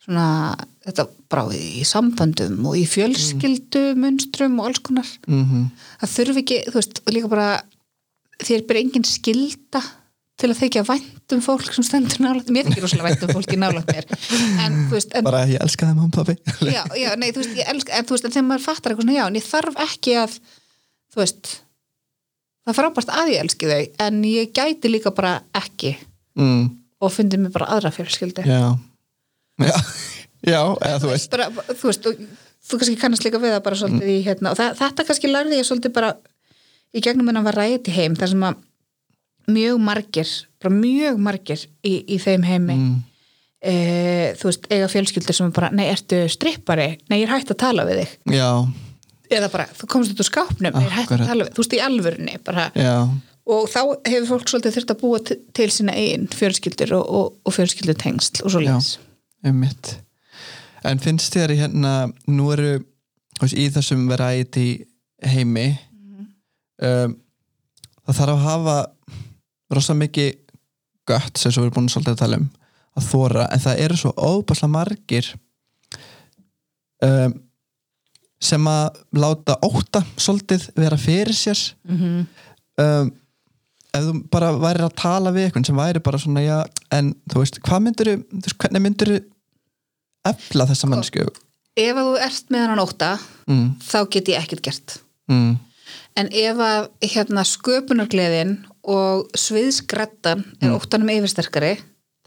svona, þetta bara í samböndum og í fjölskyldu munstrum og alls konar. Mm það þurfi ekki, þú veist, og líka bara þér bara engin skilda til að þykja vænt um fólk sem stendur nálægt, mér þykir rosalega vænt um fólki nálægt mér, en veist en, bara ég elska það mamma pabbi. Já, já, nei, þú veist, ég elska en þú veist, en þegar maður fattar eitthvað svona, já, en ég þarf ekki að þú veist það er frábært að ég elski þau en ég gæti líka bara ekki. Mm, og fyndi mig bara aðra fjölskyldu. Já. Já, já, eða þú veist. Bara, þú veist, og þú kannski kannast líka við það bara svolítið í hérna, og það, þetta kannski lærði ég svolítið bara í gegnum en að var ræti heim þar sem að mjög margir bara mjög margir í, í þeim heimi. Mm, e, þú veist, eiga fjölskyldur sem er bara, nei, ertu strippari? Nei, ég er hægt að tala við þig. Já, eða bara, þú komst út úr skápnum nei, ég er hægt að tala við, þú veist, í alvörunni og þá hefur fólk svolítið þurft að búa til, til sína eigin fjölskyldur og, og, og fjölskyldutengsl og svo leiðis. En finnst þér í hérna, nú eru veist, í þessum variety heimi um, það þarf að hafa rosa mikið gött sem við erum búin svolítið að tala um að þóra, en það eru svo óbærslega margir um, sem að láta óta svolítið vera fyrir sér. Mm um, ef þú bara væri að tala við einhvern sem væri bara svona já, en þú veist, hvað myndir þú veist, hvernig myndir efla þessa mennsku ef að þú ert með hann óta mm, þá get ég ekkert gert. Mm, en ef að hérna, sköpunargleðin og sviðskrettan er óttanum yfirsterkari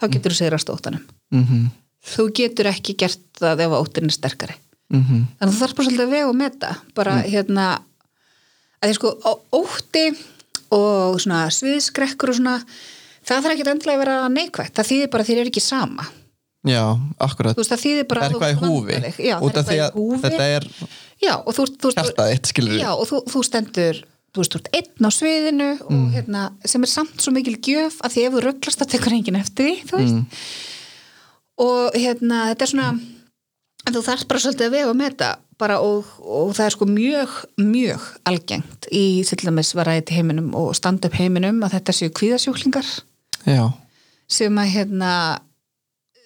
þá getur þú sigrast óttanum. Mm, þú getur ekki gert það ef að óttin er sterkari. Mm, þannig að þú þarf bara svolítið að vega og meta bara hérna að því sko ótti og svona sviðskrekkur og svona það þarf ekki endilega að vera neikvægt það þýðir bara að þér er ekki sama. Já, akkurat. Þú veist það þýðir bara það er að eitthvað í húfi. já, það því er að eitthvað í húfi. þetta er já, og þú, eitt, skilur Já, og þú, þú stendur þú veist, þú ert einn á sviðinu og, Mm. hérna, sem er samt svo mikil gjöf að því ef þú rugglast það tekur enginn eftir því þú veist Mm. og hérna, þetta er svona en þú þarft bara svolítið að vega og meta bara og, og það er sko mjög mjög algengt í dæmis varæti heiminum og stand-up heiminum að þetta séu kvíðasjúklingar já, sem að hérna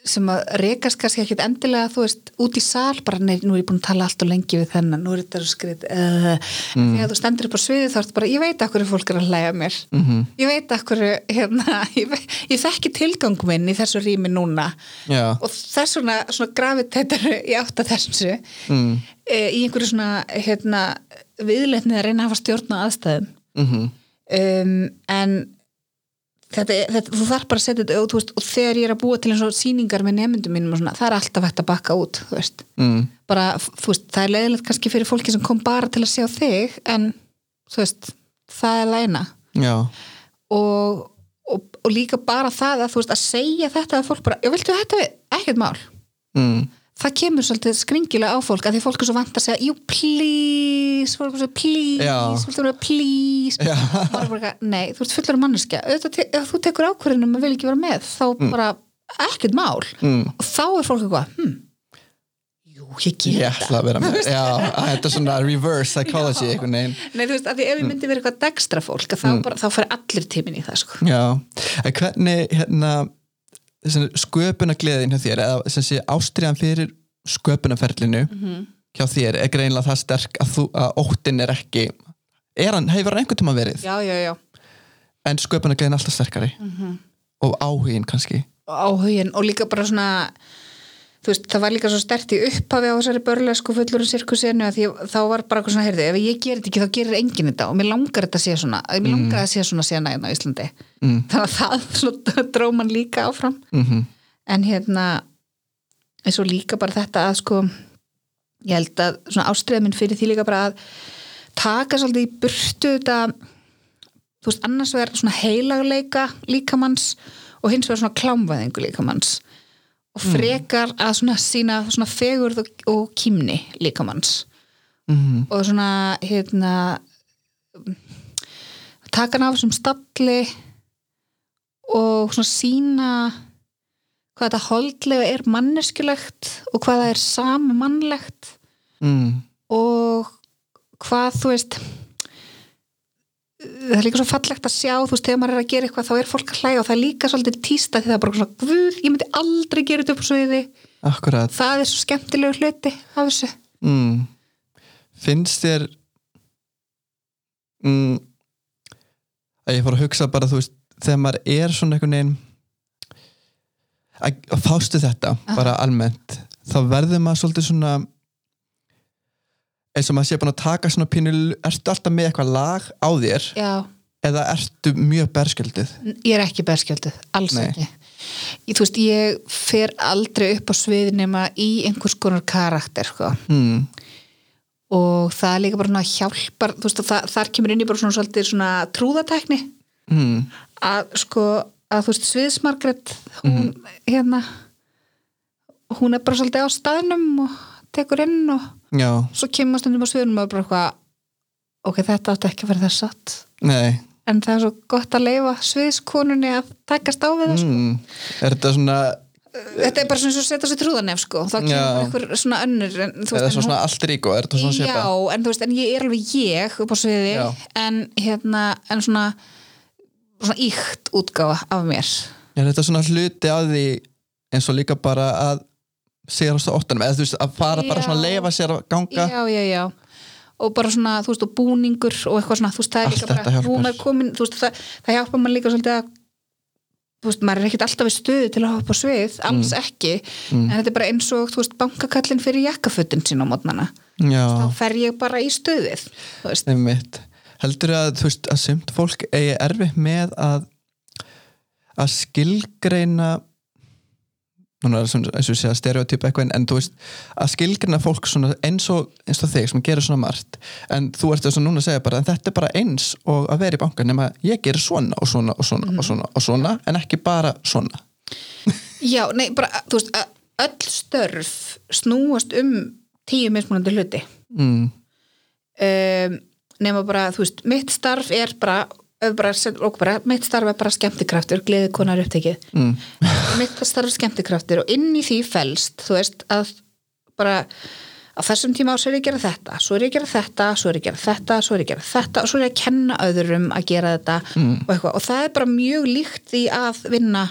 sem að rekast kannski ekkit endilega þú veist, út í sal, bara nei, nú er ég búin að tala allt og lengi við þennan, nú er þetta svo skrið uh, mm. þegar þú stendur upp á sviði þá ertu bara, ég veit að hverju fólk er að hlæja mér. Mm ég veit að hverju, hérna ég, ve- ég þekki tilgang minn í þessu rými núna. Já. Og þess svona, svona gravitetur í átt að þessu mm, e, í einhverju svona, hérna viðleitni að reyna að hafa stjórn á aðstæðum. Mm, um, en þetta, þetta, þú þarf bara að setja þetta veist, og þegar ég er að búa til eins og sýningar með nefndum mínum og svona, það er alltaf hægt að bakka út þú veist, mm, bara, þú veist, það er leiðilegt kannski fyrir fólki sem kom bara til að sjá þig en, þú veist, það er læna. Og, og, og líka bara það að þú veist, að segja þetta að fólk bara, já, viltu þetta við, ekkert mál. Mm, það kemur svolítið skringilega á fólk að því fólk er svo vant að segja, jú, please fólk er svo, please, Já. viltu vera please. Er bara, eitthvað, nei, þú ert auðvitað, te- ef þú tekur ákvörðunum að vil ekki vera með þá bara ekkert mál. Mm, og þá er fólk eitthvað hm, jú, ég get ég ætla að vera með. Já, þetta er svona reverse psychology einhvern veginn. Nei, þú veist, að því ef ég myndi vera eitthvað degstra fólk þá, bara, þá fær allir tíminn í það sko. Já, en hvernig hérna, sköpunagleðin hjá þér eða sé ástriðan fyrir sköpunarferlinu hjá þér er greinlega það sterk að, þú, að óttin er ekki er hann, hefur hann einhvern tíma verið? Já, já, já. En sköpunagleðin er alltaf sterkari. Og áhugin kannski. Áhugin og líka bara svona veist, það var líka svo stert í upphafi á þessari börlesku fullurinn sirkusinu að því þá var bara eitthvað svona, heyrðu, ef ég gerir þetta ekki þá gerir enginn þetta. Og mér langar þetta að sé svona mér langar að sé svona sena hérna á Íslandi. Mm. þannig að það svona dró mann líka áfram. Mm en hérna eins og líka bara þetta að sko ég held að svona ástriða minn fyrir því líka bara að taka svolítið í burtu þetta þú veist annars verður svona heilagleika líkamanns og hins vegar svona klámvæðingu líkamanns og frekar að svona sína svona fegurð og, og kýmni líkamanns mm og svona hérna taka hann af þessum stalli og svona sína hvað þetta holdlega er manneskjulegt og hvað það er sami mannlegt mm. og hvað þú veist það er líka svo fallegt að sjá þú veist, þegar maður er að gera eitthvað þá er fólk að hlæga og það er líka svolítið tísta því það er bara svona, guð, ég myndi aldrei gera þetta upp á sviði. Akkurat. Það er svo skemmtilegu hluti af þessu. Mm. Finnst þér mm, að ég fór að hugsa bara þú veist, þegar maður er svona einhvern veginn að, fástu þetta bara almennt þá verður maður svolítið svona eins og maður sé búin að taka svona pínu ertu alltaf með eitthvað lag á þér já, eða ertu mjög berskjöldið ég er ekki berskjölduð, alls Nei. ekki ég, þú veist, ég fer aldrei upp á sviði nema í einhvers konar karakter sko. mm. og það er líka bara svona hjálpar þú veist, það, þar kemur inn í bara svona, svolítið svona trúðatekni Mm. að sko, að þú veist Sviðsmargret, hún hérna hún er bara svolítið á staðnum og tekur inn og Já, svo kemur stundum á sviðunum og bara eitthvað ok, þetta átti ekki að vera þess satt nei en það er svo gott að leifa sviðskonunni að takast á við það sko. mm. Er þetta svona þetta er bara svona svo að setja sér trúðanef sko. þá kemur Já. einhver svona önnur en, eða veist, svo svona allt ríko, er þetta svona Já, svipa? en þú veist, en ég er alveg ég upp á sviði, Já. en hérna en svona, svona íkt útgáfa af mér Er þetta svona hluti á því eins og líka bara að sigrast á óttanum, eða þú veist, að fara bara Já. svona að leifa sér að ganga. Já, já, já. Og bara svona, þú veist, og búningur og eitthvað svona, þú veist, það er líka bara núna er komin, þú veist, það, það hjálpar mann líka svolítið að þú veist, maður er ekkert alltaf við stöðu til að hoppa svið, alls Mm. ekki. En þetta er bara eins og, þú veist, bankakallin fyrir jakkafötin sín á mótnana. Þá fer ég bara í stöðið þú veist, einmitt. Heldur að, þú veist, að sumt fólk eigi erfitt með að að skilgreina núna eins og sé að stereotypa eitthvað en, þú veist, að skilgreina fólk svona eins og, eins og þig sem gerir svona margt en þú ert þess að núna segja bara en þetta er bara eins og að vera í bankan nema ég gerir svona og svona og svona og svona og svona en ekki bara svona. Já, nei, bara, þú veist, öll störf snúast um tíu mismunandi hluti. Mm. um, nema bara, þú veist, mitt starf er bara, bara, bara mitt starf er bara skemmtikraftur, gleði konar upptekið Mm. mitt starf er skemmtikraftur og inn í því felst, þú veist, að bara á þessum tíma svo er ég að gera þetta, svo er ég að gera þetta svo er ég að gera þetta, svo er ég að gera þetta og svo er ég að kenna öðrum að gera þetta Mm. og, eitthvað. og það er bara mjög líkt því að vinna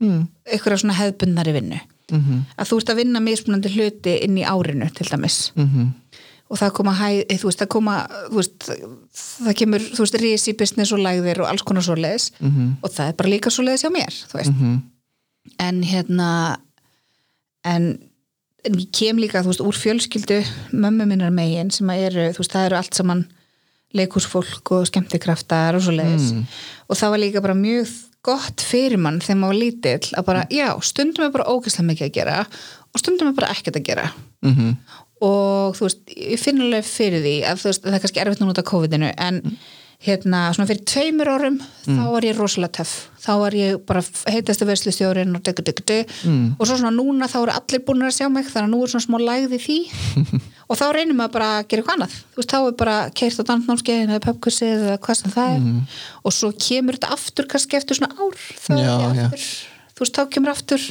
Mm. einhverja svona hefðbundnari vinnu Mm -hmm. að þú ert að vinna mismunandi hluti inn í árinu til dæmis Mm og það koma hæ, þú veist, það koma þú veist, það kemur, þú veist, risi business og lægðir og alls konar svo leiðis -hmm. og það er bara líka svo leiðis hjá mér, þú veist Mm en hérna en, ég kem líka, þú veist, úr fjölskyldu mömmu minnar megin sem að eru, þú veist, það eru allt saman leikúsfólk og skemmtikraftar og svo leiðis Mm. og það var líka bara mjög gott fyrir mann þegar maður var lítill að bara, já, stundum er bara ógeðslega mikið að gera og stundum er bara ekkert að gera -hmm. Og þú veist, ég finn alveg fyrir því að veist, það er kannski erfitt núna út af COVID-inu en hérna, svona fyrir tveimur árum þá var ég rosalega töff. Þá var ég bara heitast að verslustjórin og diggu, diggu, diggu Mm. og svo svona núna þá eru allir búin að sjá mig þannig að nú er svona smá lægði því. Og þá reynir maður bara að gera eitthvað annað. Þú veist, þá er bara keirt á dansnámskeiðin eða pubquizið eða hvað sem það er. Og svo kemur þetta aftur kannski eftir svona ár. Þá er ég aftur, þú veist, þá kemur aftur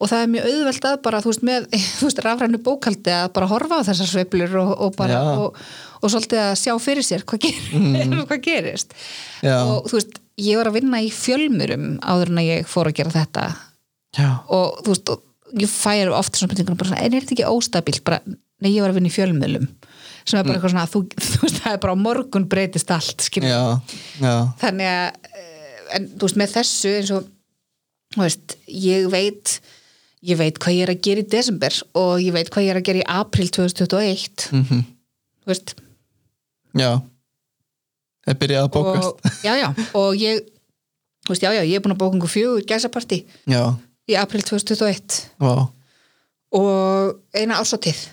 og það er mjög auðvelt að bara, þú veist, með þú veist, rafrænu bókaldi að bara horfa á þessar sveiflur og, og bara, og, og svolítið að sjá fyrir sér hvað, ger, hvað gerist. Já. og þú veist, ég var að vinna í fjölmurum áður en að ég fór að gera þetta. Já. og þú veist, og ég færi ofta svona spurningunum bara svona, en er þetta ekki óstabílt? Bara, nei, ég var að vinna í fjölmjölum sem er bara eitthvað svona, þú, þú veist, það er bara morgun breytist allt, þannig að eh, en þú veist, með þessu eins og þú veist, ég veit ég veit hvað ég er að gera í desember og ég veit hvað ég er að gera í april 2021 Mm þú veist, Já. Það byrjaði að bókast. og, já, já, og ég veist, já, já, ég er búin að bóka einhver fjögur gæsapartí Já. í april 2021 Vá. og eina ársatíð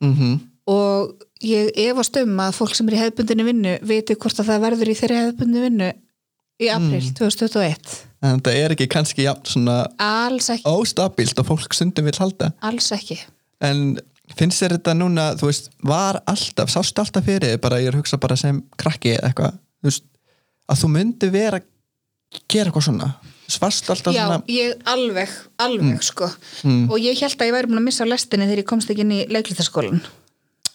Mm og ég efast um að fólk sem er í hefðbundinu vinnu viti hvort að það verður í þeirri hefðbundinu vinnu í april 2021 en þetta er ekki kannski jafn svona alls ekki, óstabílt og fólk stundum vil halda. Alls ekki. En finnst þér þetta núna þú veist, var alltaf, sástu alltaf fyrir bara ég er að hugsa bara sem krakki eitthvað, þú veist að þú myndi vera að gera eitthvað svona? Svarst alltaf Já, svona ég alveg, alveg sko. Og ég held að ég væri búin að missa lestinni þegar ég komst ekki inn í leiklitaskólan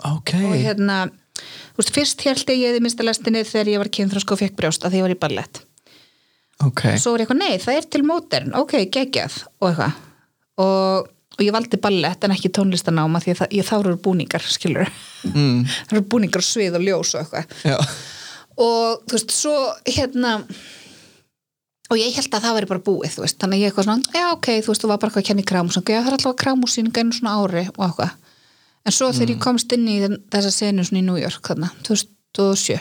ok, og hérna, þú veist, fyrst held ég ég hefði mista lestinni þegar ég var kynþrósk og fekk brjóst að því ég var í ballett ok. Svo var ég eitthvað, nei, það er til mótern. Ok, geggjað. Og eitthvað. Og, og ég valdi ballett en ekki tónlistanáma því að ég, þá eru búningar skilur, mm, það eru búningar svið og ljós og eitthvað. Og þú veist, svo hérna og ég held að það væri bara búið veist, þannig að ég eitthvað svona, já ok, þú veist þú var bara eitthvað að kenna í krámus, já það er alltaf krámusýning einu svona ári og eitthvað. En svo þegar ég komst inn í þessa senu svona í New York þarna, 2007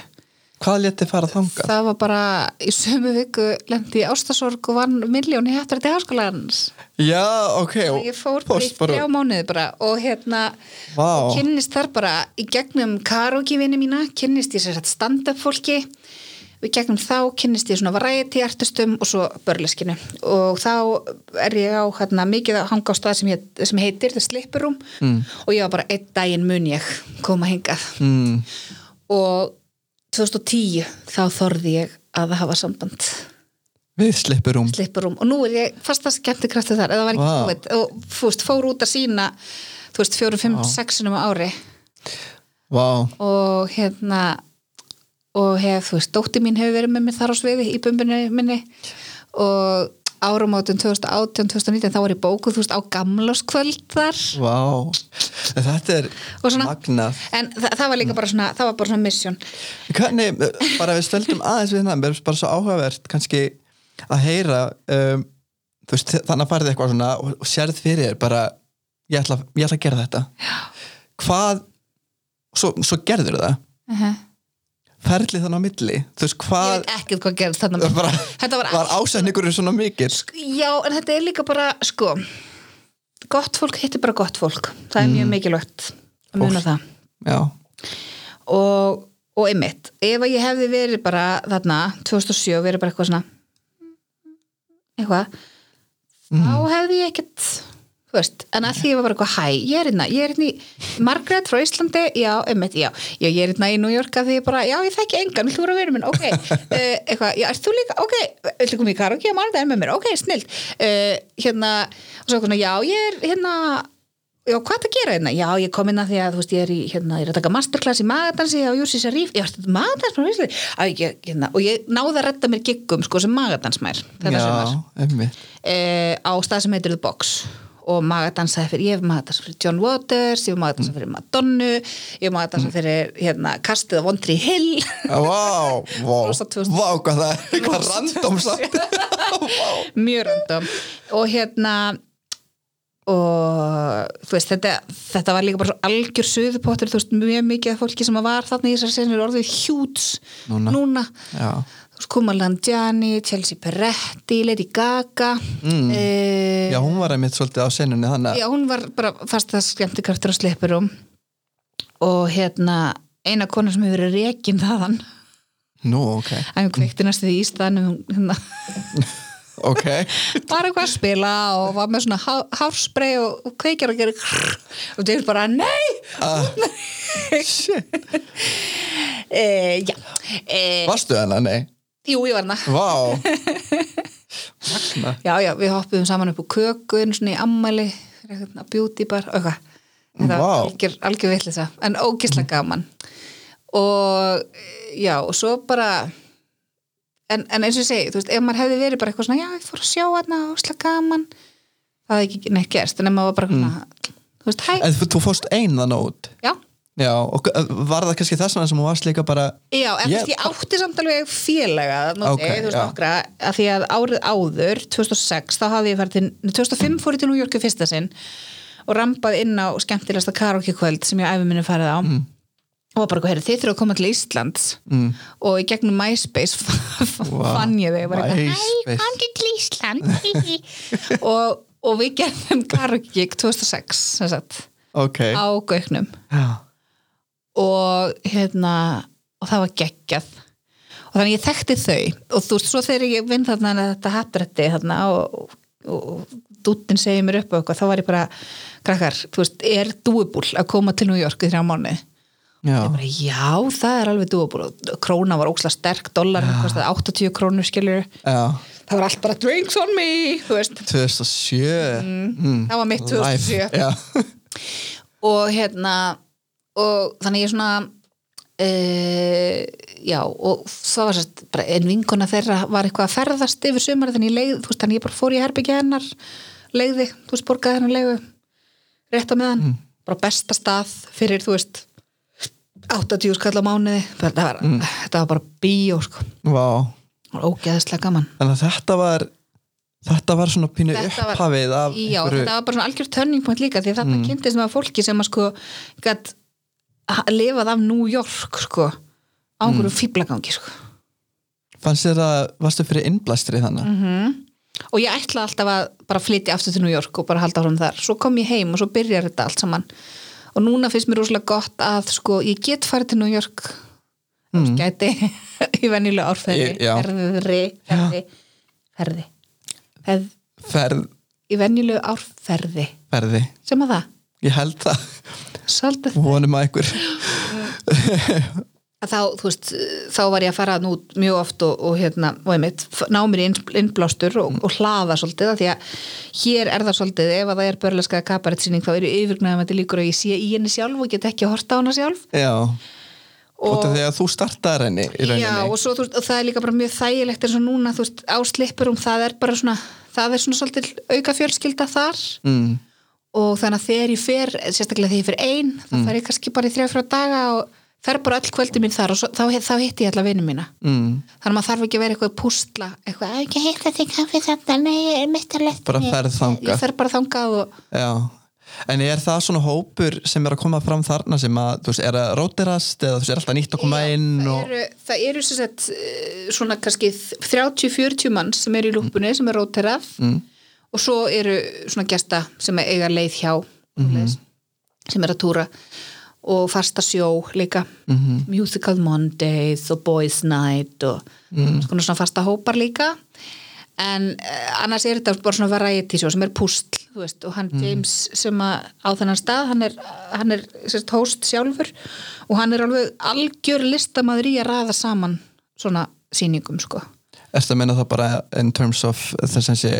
hvað létti fara þangað? það var bara í sömu viku lendi ástasorg og vann miljóni hættur til háskólanans já, ok, og ég fór bara í þrjá mánuði bara og hérna Vá. og kynnist þar bara í gegnum karaoke vinni mína, kynnist ég sér satt stand-up fólki og í gegnum þá kynnist ég svona variety artistum og svo börleskinu og þá er ég á hérna, mikið að hanga á stað sem, heit, sem heitir The Slipper Room mm. og ég var bara einn daginn mun ég koma hingað mm, og 2010 þá þorði ég að hafa samband. Við slippur um. Slipper Room og nú er ég fasta skemmtikraftu þar eða var ekki Vá. COVID og fúst, fór út að sína þú veist, fjórum, fimm, sexinum á ári. Vá, og hérna og hef, þú veist, dótti mín hefur verið með mér þar á sviði í bumbinu minni. Og áramótum 2018-2019 þá var ég bókuð, þú veist, á gamláskvöld þar. Vá. Þetta er svona- magnað. en þa það var líka bara svona, það var bara svona mission. Hvernig, bara við stöldum aðeins við það, bara svo áhugavert kannski að heyra um, veist, þannig að farið eitthvað svona og, og sérð fyrir þér bara ég ætla, ég ætla að gera þetta. Já. hvað svo, svo gerður það? Uh -huh. Ferlið þannig á milli. Þú veist ég hvað veit ekkert hvað gerðist þarna bara, þetta var, var ásætningurinn svona mikil já, en þetta er líka bara, sko gott fólk hittir bara gott fólk. Það er mjög mikilvægt að muna það. Já, og, og einmitt, ef að ég hefði verið bara þarna, 2007, verið bara eitthvað svona eitthvað þá hefði ég ekkert þú veist, en að því ég var bara eitthvað hæ, ég er hérna, ég er hérna í Margaret frá Íslandi, já, einmitt, já. Já, ég er hérna í New York að því ég bara, já, ég þekki engan, viltu vera verið minn, ok uh, eitthvað, já, ert þú líka, ok, viltu koma í karaoke á mánudaginn með mér, ok, snill uh, hérna, og svo svona, já, ég er hérna já, hvað er að gera hérna? Já, ég kom inn að því að, þú veist, ég er í, hérna, ég er að taka masterclass í magadansi á ég var þetta magadans hérna, og ég náði og magadansaði fyrir, ég hef magadansaði fyrir John Waters, ég hef magadansaði fyrir Madonnu ég hef magadansaði fyrir, hérna, Kastið á Vondri Hill. Vá, vá, Rosa 2000. vá, hvað það er eitthvað random satt mjög random. Og hérna og þú veist þetta, þetta var líka bara algjör suðupottur, þú veist mjög mikið af fólki sem var þarna í þessar senur orðið hjúts Núna. Já, Kumalan Gianni, Chelsea Peretti Lady Gaga mm. já, hún var einmitt svolítið á senunni þannig já, hún var bara fast að skemmti kraftur á slipurum og hérna eina kona sem hefur verið rekin þaðan. Að Nú, ok, að hún kveikti næstu því í staðnum hérna. Ok. Var eitthvað að spila og var með svona há- hárspray og og kveikjar að gera og það er bara nei! Shit, e, já. E, varstu hennar, nei jú ég var hana Vá. Magna já já við hoppuðum saman upp á köku einu svona í fyrir eitthvað beauty bar og eitthvað. Þetta var algjör, algjör vitlisa en ógislega gaman. Og já og svo bara en, en eins og ég segi, þú veist, ef maður hefði verið bara eitthvað svona, já, ég fór að sjá hérna ógislega gaman það hefði ekki neitt gerst. En ef maður var bara svona, þú veist, hæ, En þú, fórst ein þann út já Já, og uh, var það kannski þess vegna sem þú varst líka bara Já, en Ég- ég átti samt alveg félaga þarna úti, Ok, þú veist, já. nokkra að því að árið áður, 2006 þá hafði ég farið til, nei, 2005 fór ég til New York í fyrsta sinn og rampaði inn á skemmtilegasta karaoke kvöld sem ég æfi minni farið á. Mm. og var bara, heyrðu, þið þurfa að koma til Íslands. Mm. og í gegnum MySpace fann ég þau hæ, komdu til Ísland og, og við gerðum karaoke gig 2006 sem sagt, Ok. á Gauknum. Já, og hérna og það var geggjað. Og þannig ég þekkti þau. Og þú veist, svo þegar ég vinn þarna þetta hattrætti þarna og, og, og dúttin segir mér upp og eitthvað, þá var ég bara krakkar, þú veist, er dúibúl að koma til New York í þrjá mánu já, bara, já, það er alveg dúibúl og króna var ókslega sterk, dólar 80 krónur skilur já. Það var allt bara drinks on me þú veist, 2007 mm. það var mitt Life. 2007 Já, og hérna og þannig ég svona uh, já og það var sérst bara en vinkona þeirra var eitthvað að ferðast yfir sumari þannig ég leið, þú veist þannig ég bara fór í herbyggja hennar leiði, þú veist borgaði hennar leiðu rétt á meðan, bara besta stað fyrir þú veist 80 skall á mánuði. Þetta var, þetta var bara bíó sko. Það var ógeðslega gaman. Að þetta var þetta var svona pínu Þetta upphafið af Já, einhverju- þetta var bara svona algjör turning point líka því þarna mm. kynntist maður fólki sem að sko gætt lifað af New York sko. Á einhverju mm. fýblagangi sko. Fannst þér að varstu fyrir innblæstri þannig? Mhm. og ég ætla alltaf að bara flytja aftur til New York og bara halda áfram þar. Svo kom ég heim og svo byrjar þetta allt saman. Og núna finnst mér rosalega gott að sko ég get farið til New York. Mm. gæti í venjulega árferði. Ferði, ferði ferði, ferði. Ferð, í venjulegu árferði. Ferði. Sem að það, ég held það, svolítið. Vonum að einhver að þá, þú veist, þá var ég að fara nú mjög oft og, og hérna, og einmitt ná mér í inn- innblástur og, og hlaða svolítið, því að hér er það svolítið, ef að það er börleska kabarettsýning þá eru yfirgnæðum þetta líkur að ég sé í henni sjálf og get ekki að horta á hana sjálf. Já, og og, þegar þú startaðar henni í rauninni. Já, og, svo, veist, og það er líka bara mjög þægilegt eins og núna, þú veist, á slippurum það er bara svona, það er svona svolítið auka fjölskylda þar. Mm. Og þannig að þegar ég fer, sérstaklega þegar ég fer ein þá fer ég kannski bara í þrjá frá daga og fer bara öll kvöldi mín þar og svo, þá, þá hitti ég alla vinnu mína Mm. þannig að maður þarf ekki að vera eitthvað að púsla eitthvað, "Á, ekki hitta þig kaffi þetta nei, ég er mitt að leta bara ferð þangað ég fer bara þangað og já. en er það svona hópur sem er að koma fram þarna sem að, þú veist, er að rótirast eða þú veist, er alltaf nýtt að koma inn það og... eru, það eru sem sagt, eh, svona kannski 30-40 manns sem eru í lúpunni sem er róterað mm. Og svo eru svona gesta sem eiga leið hjá mm sem er að túra og fasta sjó líka Mhm. Musical Mondays og Boys Night og Mm. svona, svona fasta hópar líka en uh, annars er þetta bara svona variety sjó sem er pústl veist, og hann Mm. James sem á þennan stað hann er, hann er sérst, host sjálfur og hann er alveg algjör listamaður í að raða saman svona sýningum sko Ertu að meina það bara in terms of þess að sé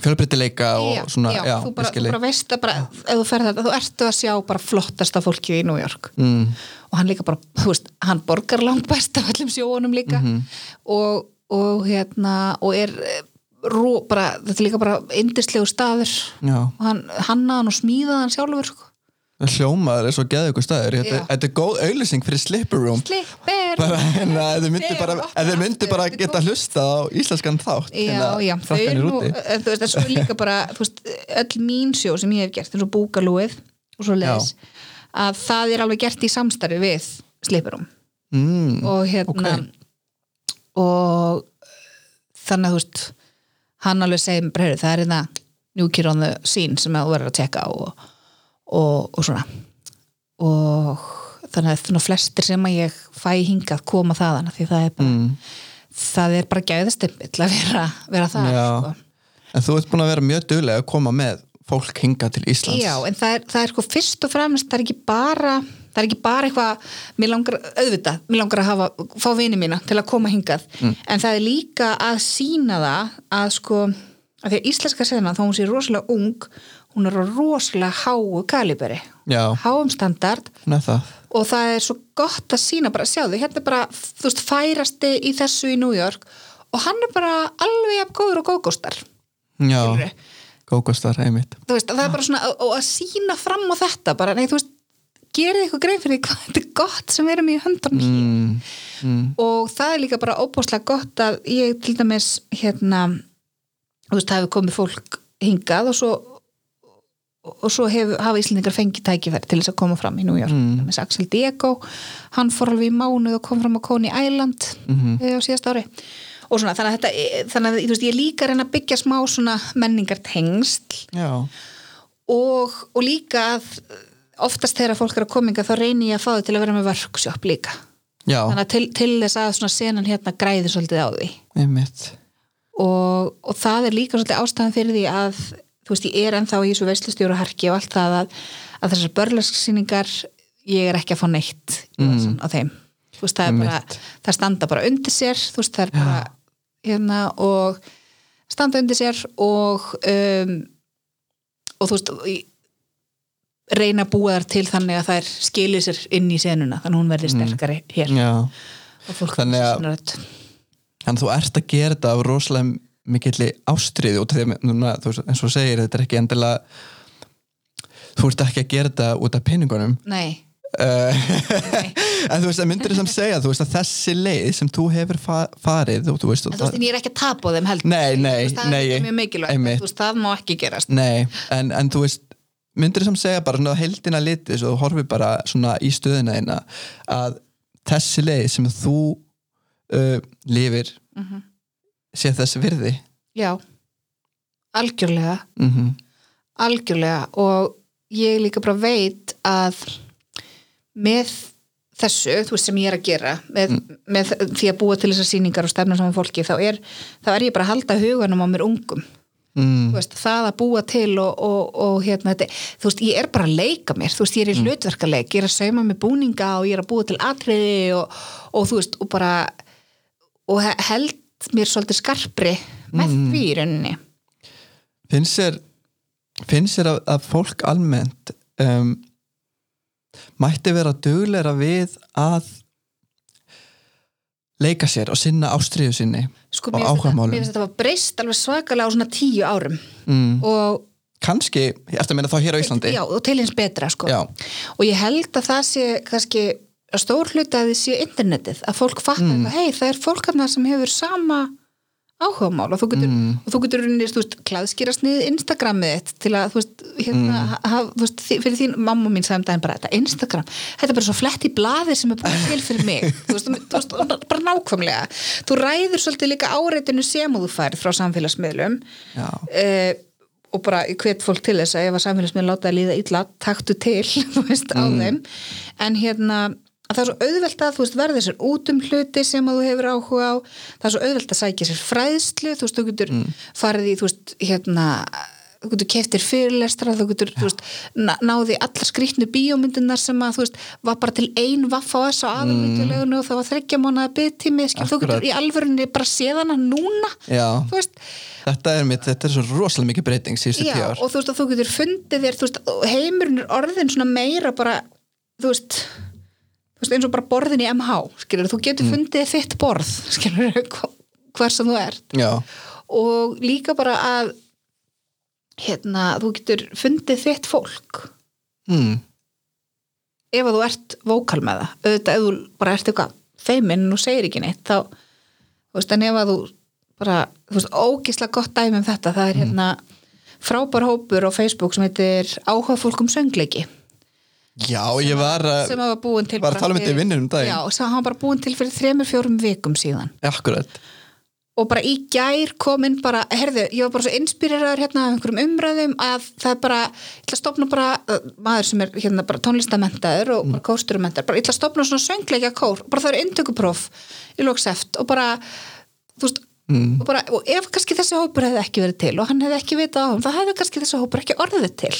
fjölbreytileika og já, svona, já, já, þú, bara, þú bara veist að bara, ef þú ferð þetta, þú ertu að sjá bara flottasta fólki í New York mm. og hann líka bara, þú veist, hann borgar langt best af öllum sjóunum líka Mhm. og, og hérna og er eh, ró, bara, þetta er líka bara indislegu staður og hann hannaðan og smíðaðan sjálfur sko. Hljómaður er svo geðu ykkur staður. Þetta, er góð auðlýsing fyrir Slipper Room. Slipper bara hérna, ef þið myndi bara, er geta hlusta á íslenskan þátt Já, hérna, já, þau eru nú en þú veist, það er líka bara veist, öll mín sjó sem ég hef gert eins og búkalúið og svo leiðis að það er alveg gert í samstarfi við Slipperum mm. og hérna og þannig að þú veist hann alveg segir mér, "Heyrðu, það er hérna New Kid on the Scene sem þú verður að tjekka á og, og, og svona. Og þannig að svona flestir sem að ég fæ hingað koma þaðan því það er bara, Mm. það er bara gæðastimpill að vera, vera það sko. En þú ert búin að vera mjög duglega að koma með fólk hinga til Íslands. Já, en það er, það er sko fyrst og fremst það er ekki bara það er ekki bara eitthvað, mér langar auðvitað, mér langar að hafa, fá vini mína til að koma hingað, en það er líka að sína það að sko að því að íslenska sena þá hún sé rosalega ung, hún er á rosalega háu kaliberi, Já, háum standard. Það. Og það er svo gott að sína bara, sjáðu, hérna er bara þú veist, færasti í þessu í New York og hann er bara alveg jafn góður og góðgóstar Já, góðgóstar, einmitt. Þú veist, það er bara svona og, að sína fram á þetta bara, nei, þú veist, gerið eitthvað grein fyrir því hvað þetta er gott sem við erum í hér mm. Mm. og það er líka bara óbúslega gott að ég til dæmis hérna, þú veist, það hefur komið fólk hingað og svo og svo hef, hafa Íslendingar fengið tækifæri til þess að koma fram í New York. Mm. Axel Diego, hann fór alveg í mánuð og kom fram á Coney Island mm á síðast ári. Og svona, þannig að þetta, þannig að veist, ég líka reyna að byggja smá svona menningartengsl. Já, og, og líka að oftast þegar fólk er að kominga þá reynir ég að fá þau til að vera með workshop líka. Já, þannig að til, til þess að svona senan hérna græði svolítið á því. Og, og það er líka svolítið ástæðan fyrir því að þú veist, ég er ennþá í þessu veistlustjóru harki og allt það að, að þessar börlarsýningar ég er ekki að fá neitt mm. á þeim. Þú veist, það er bara, það standa bara undir sér, þú veist, það er bara hérna og standa undir sér og um, og þú veist reyna að búa þar til þannig að þær skilir sér inn í senuna, þannig að hún verði sterkari hér. Já, og fólk Þannig að- en þú ert að gera þetta af rosalega mikilli ástriði út af því að núna, þú eins og þú segir, þetta er ekki endilega þú ert ekki að gera þetta út af peningunum. Nei, Uh, en þú veist, það myndir þess að segja þú veist að þessi leið sem þú hefur fa farið og þú veist, en þú veist, en ég er ekki að tapa á þeim heldur. Nei, nei, Þú veist, það nei, er mjög mikilvægt, þú veist, það má ekki gerast. Nei, en, en þú veist myndir þess að segja bara svona heldina litið svo þú horfir bara svona í stöðina þína að þessi leið sem þú uh, lifir Mhm. Sé þess virði. Já, algjörlega. Mm algjörlega. Og ég líka bara veit að með þessu, þú veist sem ég er að gera með, með því að búa til þessar sýningar og stefna saman fólki, þá er, þá er ég bara að halda huganum á mér ungum. Mm. veist, það að búa til og, og, og hérna, þetta, þú veist, ég er bara að leika mér, þú veist, ég er í hlutverkaleik. Ég er að sauma með búninga og ég er að búa til atriði og, og þú veist, og bara og he- held mér svolítið skarpri með því í rauninni finnst sér finnst sér að, að fólk almennt um, mætti vera dugleira við að leika sér og sinna ástriðu sinni sko, og áhugamálum. mér finnst þetta var breyst alveg svakalega á svona tíu árum mm. og, kannski, eftir að meina þá hér á Íslandi já, og til eins betra sko. Já. og ég held að það sé kannski að stór hluti að þið sé internetið að fólk fattar Mm. mm. hei það er fólk hann sem hefur sama áhugamál og þú getur, Mm. og þú getur þú veist, klæðskýrast niður Instagramið þitt til að þú veist, hérna, Mm. ha, þú veist, fyrir þín mamma mín sagði um daginn bara, þetta Instagram þetta er bara svo flett í blaði sem er búin til fyrir mig þú veist, þú veist, bara nákvæmlega þú ræður svolítið líka áreitinu sem þú færð frá samfélagsmiðlum uh, og bara hvet fólk til þess að ef að samfélagsmiðl láta að líða illa taktu til, þú veist, á þeim en hérna, að það er svo auðvelt að þú veist, verði sér út um hluti sem að þú hefur áhuga á, það er svo auðvelt að sækja sér fræðslu, þú veist, þú getur farið í, þú veist, hérna þú getur keftir fyrirlestra, þú getur þú veist, ná- náði allar skrýtnu bíómyndunar sem að, þú veist, var bara til ein vaff á S á aðalvíkjulegunu og það var þreggja mánuða byggtími, skil, þú Akkurat. getur í alvörunni bara séð hana núna, Já. þú veist Þetta er mitt, þetta er svo rosalega mikið breyting síðustu tíu Já, ár. Veist, eins og bara borðin í MH skilur, þú getur fundið þér þitt borð skilur, hver sem þú ert. Já, og líka bara að hérna, þú getur fundið þitt fólk. Mm. ef að þú ert vókal með það auðvitað ef þú bara ert eitthvað feiminn og segir ekki neitt þá, þú veist, en ef að þú bara, þú veist, ógislega gott dæmi um þetta, það er hérna frábær hópur á Facebook sem heitir áhuga fólk um söngleiki Já ég var að, sem hafa búin til var að tala um þetta í vinnunum daginn. já, sem hafa bara búin til fyrir þremur, fjórum vikum síðan akkurat. og bara í gær komin bara, herðu, ég var bara svo inspíreraður hérna af einhverjum umræðum að það er bara, ég ætla að stopna bara uh, maður sem er hérna bara tónlistamentaður og Mm. kósturumentaður, bara ég ætla að stopna svona söngleikja kór, bara það er inntökupróf í lokseft og bara þú veist, Mm. og bara, og ef kannski þessi hópur hefði ekki verið til og hann hefði ekki vitað á hann, það hefði kannski þessi hópur ekki orðið til.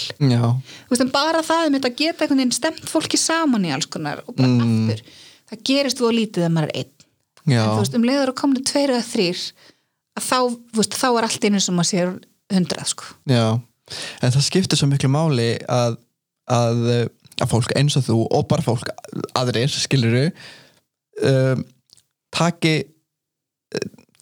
Veist, bara það um þetta að geta einhvern veginn stemt fólki saman í alls konar og bara aftur, það gerist þú að lítið að maður er einn. Já, en þú veist, um leiður að komna tveir eða þrýr að þá, veist, þá er allt einu sem maður sér hundrað, sko. Já. En það skiptir svo miklu máli að, að, að fólk eins og þú og bara fólk aðrir, skiluru, um, taki,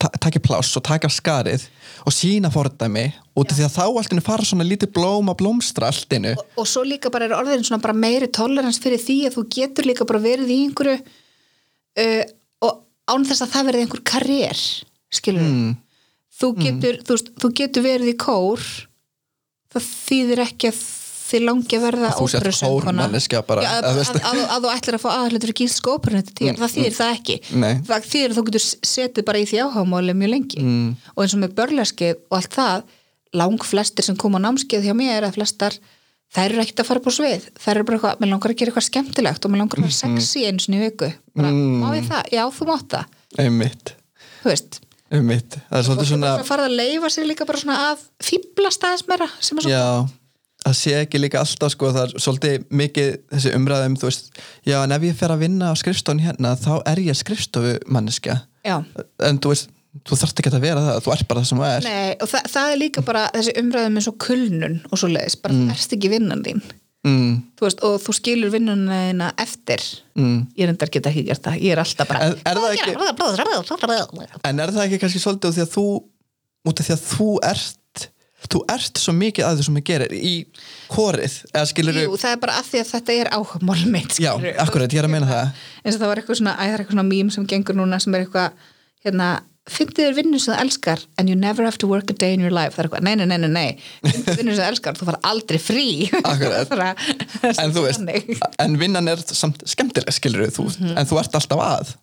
ta taki pláss og taka skarið og sína fordæmi af því að þá alltinu fara svona lítið blóm að blómstra alltinu. og, og svo líka bara er orðin svona bara meiri tolerans fyrir því að þú getur líka bara verið í einhverju uh, og án þess að það verið einhver karriér skilur Mm. þú getur, þú, veist, þú getur verið í kór það þýðir ekki að þið langi að verða Að óperusöngkona. að, að, að, að þú ætlir að fá aðhlutur í gíslsku óperunni til það þýðir það ekki. Nei. það þýðir að þú getur setið bara í því áhámáli mjög lengi. Mm. og eins og með börleskið og allt það lang flestir sem koma á námskeið hjá mér eða flestar þær eru ekkert að fara á svið. Þær eru bara eitthvað, mér langar að gera eitthvað skemmtilegt og mér langar að vera sexy einu sinni í viku. Bara, Mm. má ég það? Já, þú mátt það. Einmitt, einmitt. Það er og svona það farið að leifa sér líka bara svona að fýblast aðeins meira sem er svo Já, það sé ekki líka alltaf sko, það er svolítið mikið þessi umræðum, þú veist, já en ef ég fer að vinna á skrifstofun hérna, þá er ég skrifstofu manneskja, Já, en þú veist þú þarft ekki að vera það, þú ert bara það sem þú er nei, og það, það er líka bara þessi umræðum eins og kulnun og svo leiðis bara mm. erst ekki vinnan þín. Mm, þú veist, og þú skilur vinnunina þína eftir. Mm. ég er endar geta ekki gert það, ég er alltaf bara En er það ekki, en er það ekki kannski svolítið út því að þú út af því að þú ert þú ert svo mikið að því sem ég gerir í korið, Jú, það er bara að því að þetta er áhugamál mitt Já, akkurat, ég er að meina það. Eins og það var eitthvað svona, æ, það er eitthvað svona mím sem gengur núna sem er eitthvað, hérna fyndið þér vinnu sem þú elskar and you never have to work a day in your life, það er eitthvað, nei, nei, nei, nei, nei. Fyndið vinnu sem þú elskar, þú far aldrei frí. Akkurat. En þú veist, en vinnan er samt skemmtileg, skilur þú, Mhm. en þú ert alltaf að.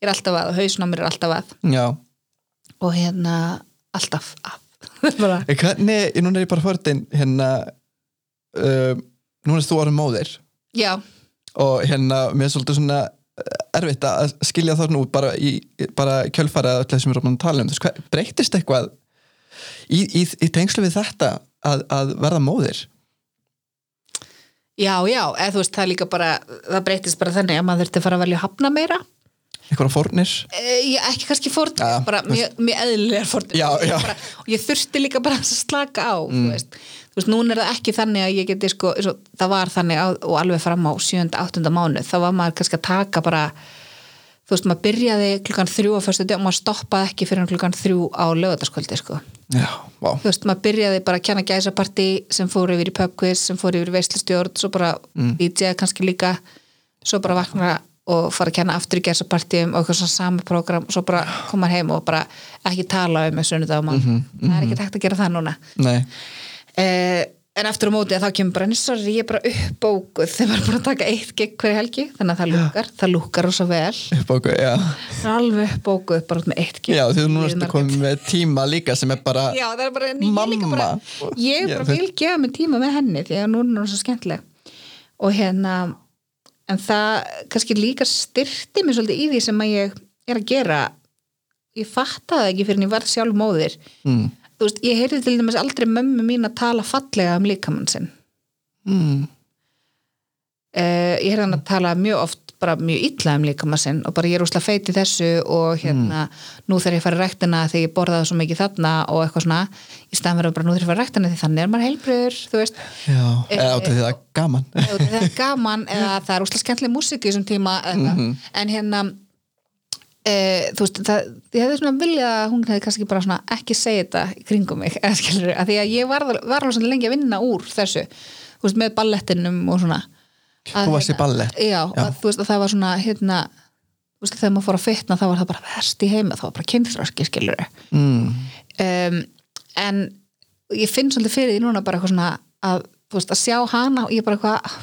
Ég er alltaf að, hausn á mér er alltaf að. Já, og hérna, alltaf að Hvernig, núna er ég bara fórtin hérna uh, núna er þú orðin móðir. Já, og hérna mér er svolítið svona uh, erfitt að skilja það nú bara í bara kjölfara að öllu sem við erum að tala um. Þess, hver, breytist eitthvað í, í, í tengslu við þetta að, að verða móðir? Já, já eða þú veist, það líka bara, það breytist bara þannig að maður þurfti að fara að velja að hafna meira einhverja fórnir e, ekki kannski fórn, Já, bara mjög, mjög eðlilegar fórn Já, já. bara, og ég þurfti líka bara að slaka á mm. þú veist, þú veist, núna er það ekki þannig að ég geti sko, og, það var þannig á, og alveg fram á 7. 8. mánu þá var maður kannski að taka bara þú veist, maður byrjaði klukkan þrjú á fyrstu dag og maður stoppaði ekki fyrir klukkan þrjú á lögataskvöldi, sko Já, þú veist, maður byrjaði bara að kjanna gæsapartí sem fór yfir í pubquiz, sem fór yfir í mm. Og fara að kenna aftur í gæsapartíum og eitthvað svona sami program, svo bara koma heim og bara ekki tala um þessu sunnudag og mann, það er ekki takt að gera það núna. Nei, eh, en aftur á móti að þá kemur bara sorry, ég er bara uppbókuð. Þegar maður er bara að taka eitt gegn hverju helgi, þannig að það lúkar það lúkar rosa vel, upp á okkur, já. Það er alveg uppbókuð bara með eitt gegn Já, því þú núna Líður ertu margir. komið með tíma líka sem er bara Já, er bara, líka bara Mamma. ég Já, bara þau- vil gefa mig tíma með henni því að núna er hún svo skemmtileg. Og hérna en það kannski líka styrti mig svolítið í því sem að ég er að gera ég fattaði ekki fyrir en ég var sjálf móðir mm. þú veist, ég heyrði til dæmis aldrei mömmu mín að tala fallega um líkamann sinn Mm. Uh, ég heyrði hann að tala mjög oft bara mjög illa um líkamann sinn og bara ég er úslega feit í þessu og hérna nú þegar ég farið ræktina þegar ég borðaði svo mikið þarna og eitthvað svona í staðan verður bara nú þegar ég farið ræktina því þannig er maður heilbröður þú veist, Já, eða áttu því það er gaman. eða það er gaman eða það er úslega skemmtileg músík í þessum tíma eða, en hérna e, þú veist, það, ég hefði svona viljað að hún hefði kannski bara svona ekki segja þetta í kringum mig, eða skilur að því að ég var, var þú varst í ballett? já, Já. Að, þú veist, að það var svona hérna, þú veist, þegar maður fór að fitna þá var það bara verst í heima, það var bara kynþráski skilur mm. um, en ég finn svolítið fyrir því núna bara eitthvað svona að, þú veist, að sjá hana og ég bara eitthvað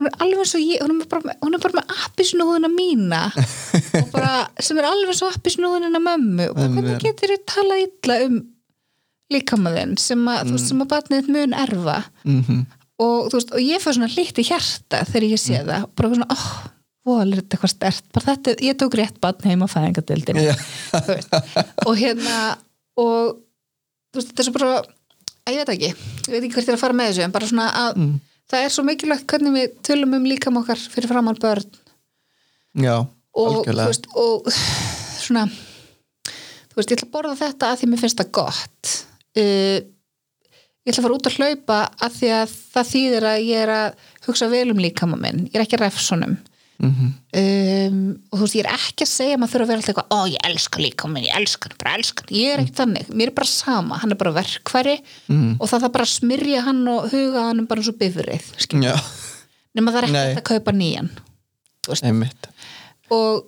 hún er alveg eins og ég, hún er bara, hún er bara með appisnúðuna mína bara, sem er alveg eins og appisnúðuna mömmu og bara, hvernig getur þið talað illa um líkamaðinn sem að, sem að batnið mun erfa Mm og veist, og ég fær svona hlýtt í hjarta þegar ég sé það, bara eitthvað svona oh, voðalir þetta eitthvað stert, bara þetta ég tók rétt batn heim á fæðingadildinu Já. þú veist, og hérna og veist, þetta er svo bara að ég veit ekki, ég veit ekki hvert ég er að fara með þessu en bara svona að það er svo mikilvægt hvernig við tölum um líkam okkar fyrir framann börn. Já, og, algjörlega. veist, og svona þú veist, ég ætla að borða þetta að því mér finnst það gott. Uh, ég ætla að fara út að hlaupa að því að það þýðir að ég er að hugsa vel um líkama minn, ég er ekki refsunum Mhm. um, og þú veist, ég er ekki að segja að maður þurfa að vera alltaf eitthvað, ó ég elska líkama minn, ég elska hann, bara elska hann. Ég er ekki þannig, mér er bara sama, hann er bara verkværi Mhm. og það þarf bara að smyrja hann og huga hann bara eins og bifrið nema það er hægt að kaupa nýjan og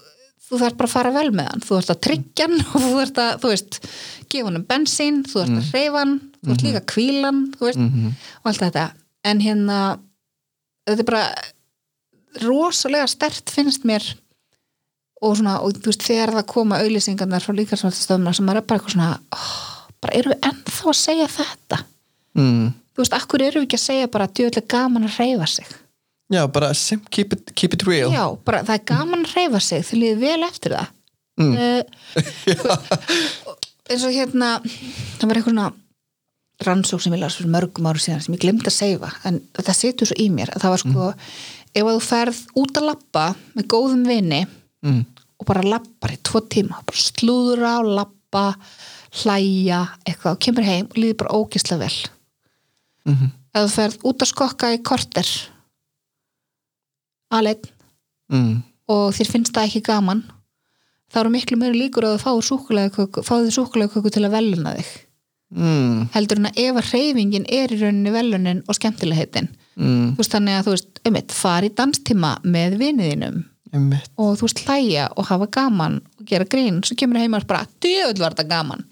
þú þarf bara að fara vel með hann. Þú þarf að tryggja hann og þú þarf að, þú veist, gefa hann um bensín þú þarf að hreyfa hann, þú þarf líka að kvíla hann þú veist, Mhm. og allt þetta. En hérna þetta er bara rosalega stert finnst mér. Og svona, og þú veist, þegar það koma auðlýsingarnar frá líkarsvöldstöðumna sem er bara eitthvað svona oh, bara eru við ennþá að segja þetta? Mm. þú veist, akkur eru við ekki að segja bara djöðlega gaman að reyfa sig já, bara keep, it, keep it real. Já, bara það er gaman að reyfa sig þau líður vel eftir það. Mm. uh, eins og hérna það var eitthvað svona rannsók sem ég las fyrir mörgum áru síðan sem ég glemd að seifa en þetta setur svo í mér. Að það var sko ef að þú ferð út að lappa með góðum vini mm. og bara lappar í tvo tíma bara slúðra og lappa hlæja eitthvað og kemur heim og líður bara ógislega vel. Mm ef þú ferð út að skokka í korter aðleinn mm. og þér finnst það ekki gaman. Þá eru miklu meiri líkur að þú fáið súkulega fáið súkulega til að veluna þig. Mm. heldur en að ef að hreyfingin er í rauninni velunin og skemmtilegheitin. Mm. þú veist þannig að þú veist, eitt, fari danstíma með viniðinum Einmitt. og þú veist hlæja og hafa gaman og gera grín, svo kemur heim og bara djöðl var þetta gaman,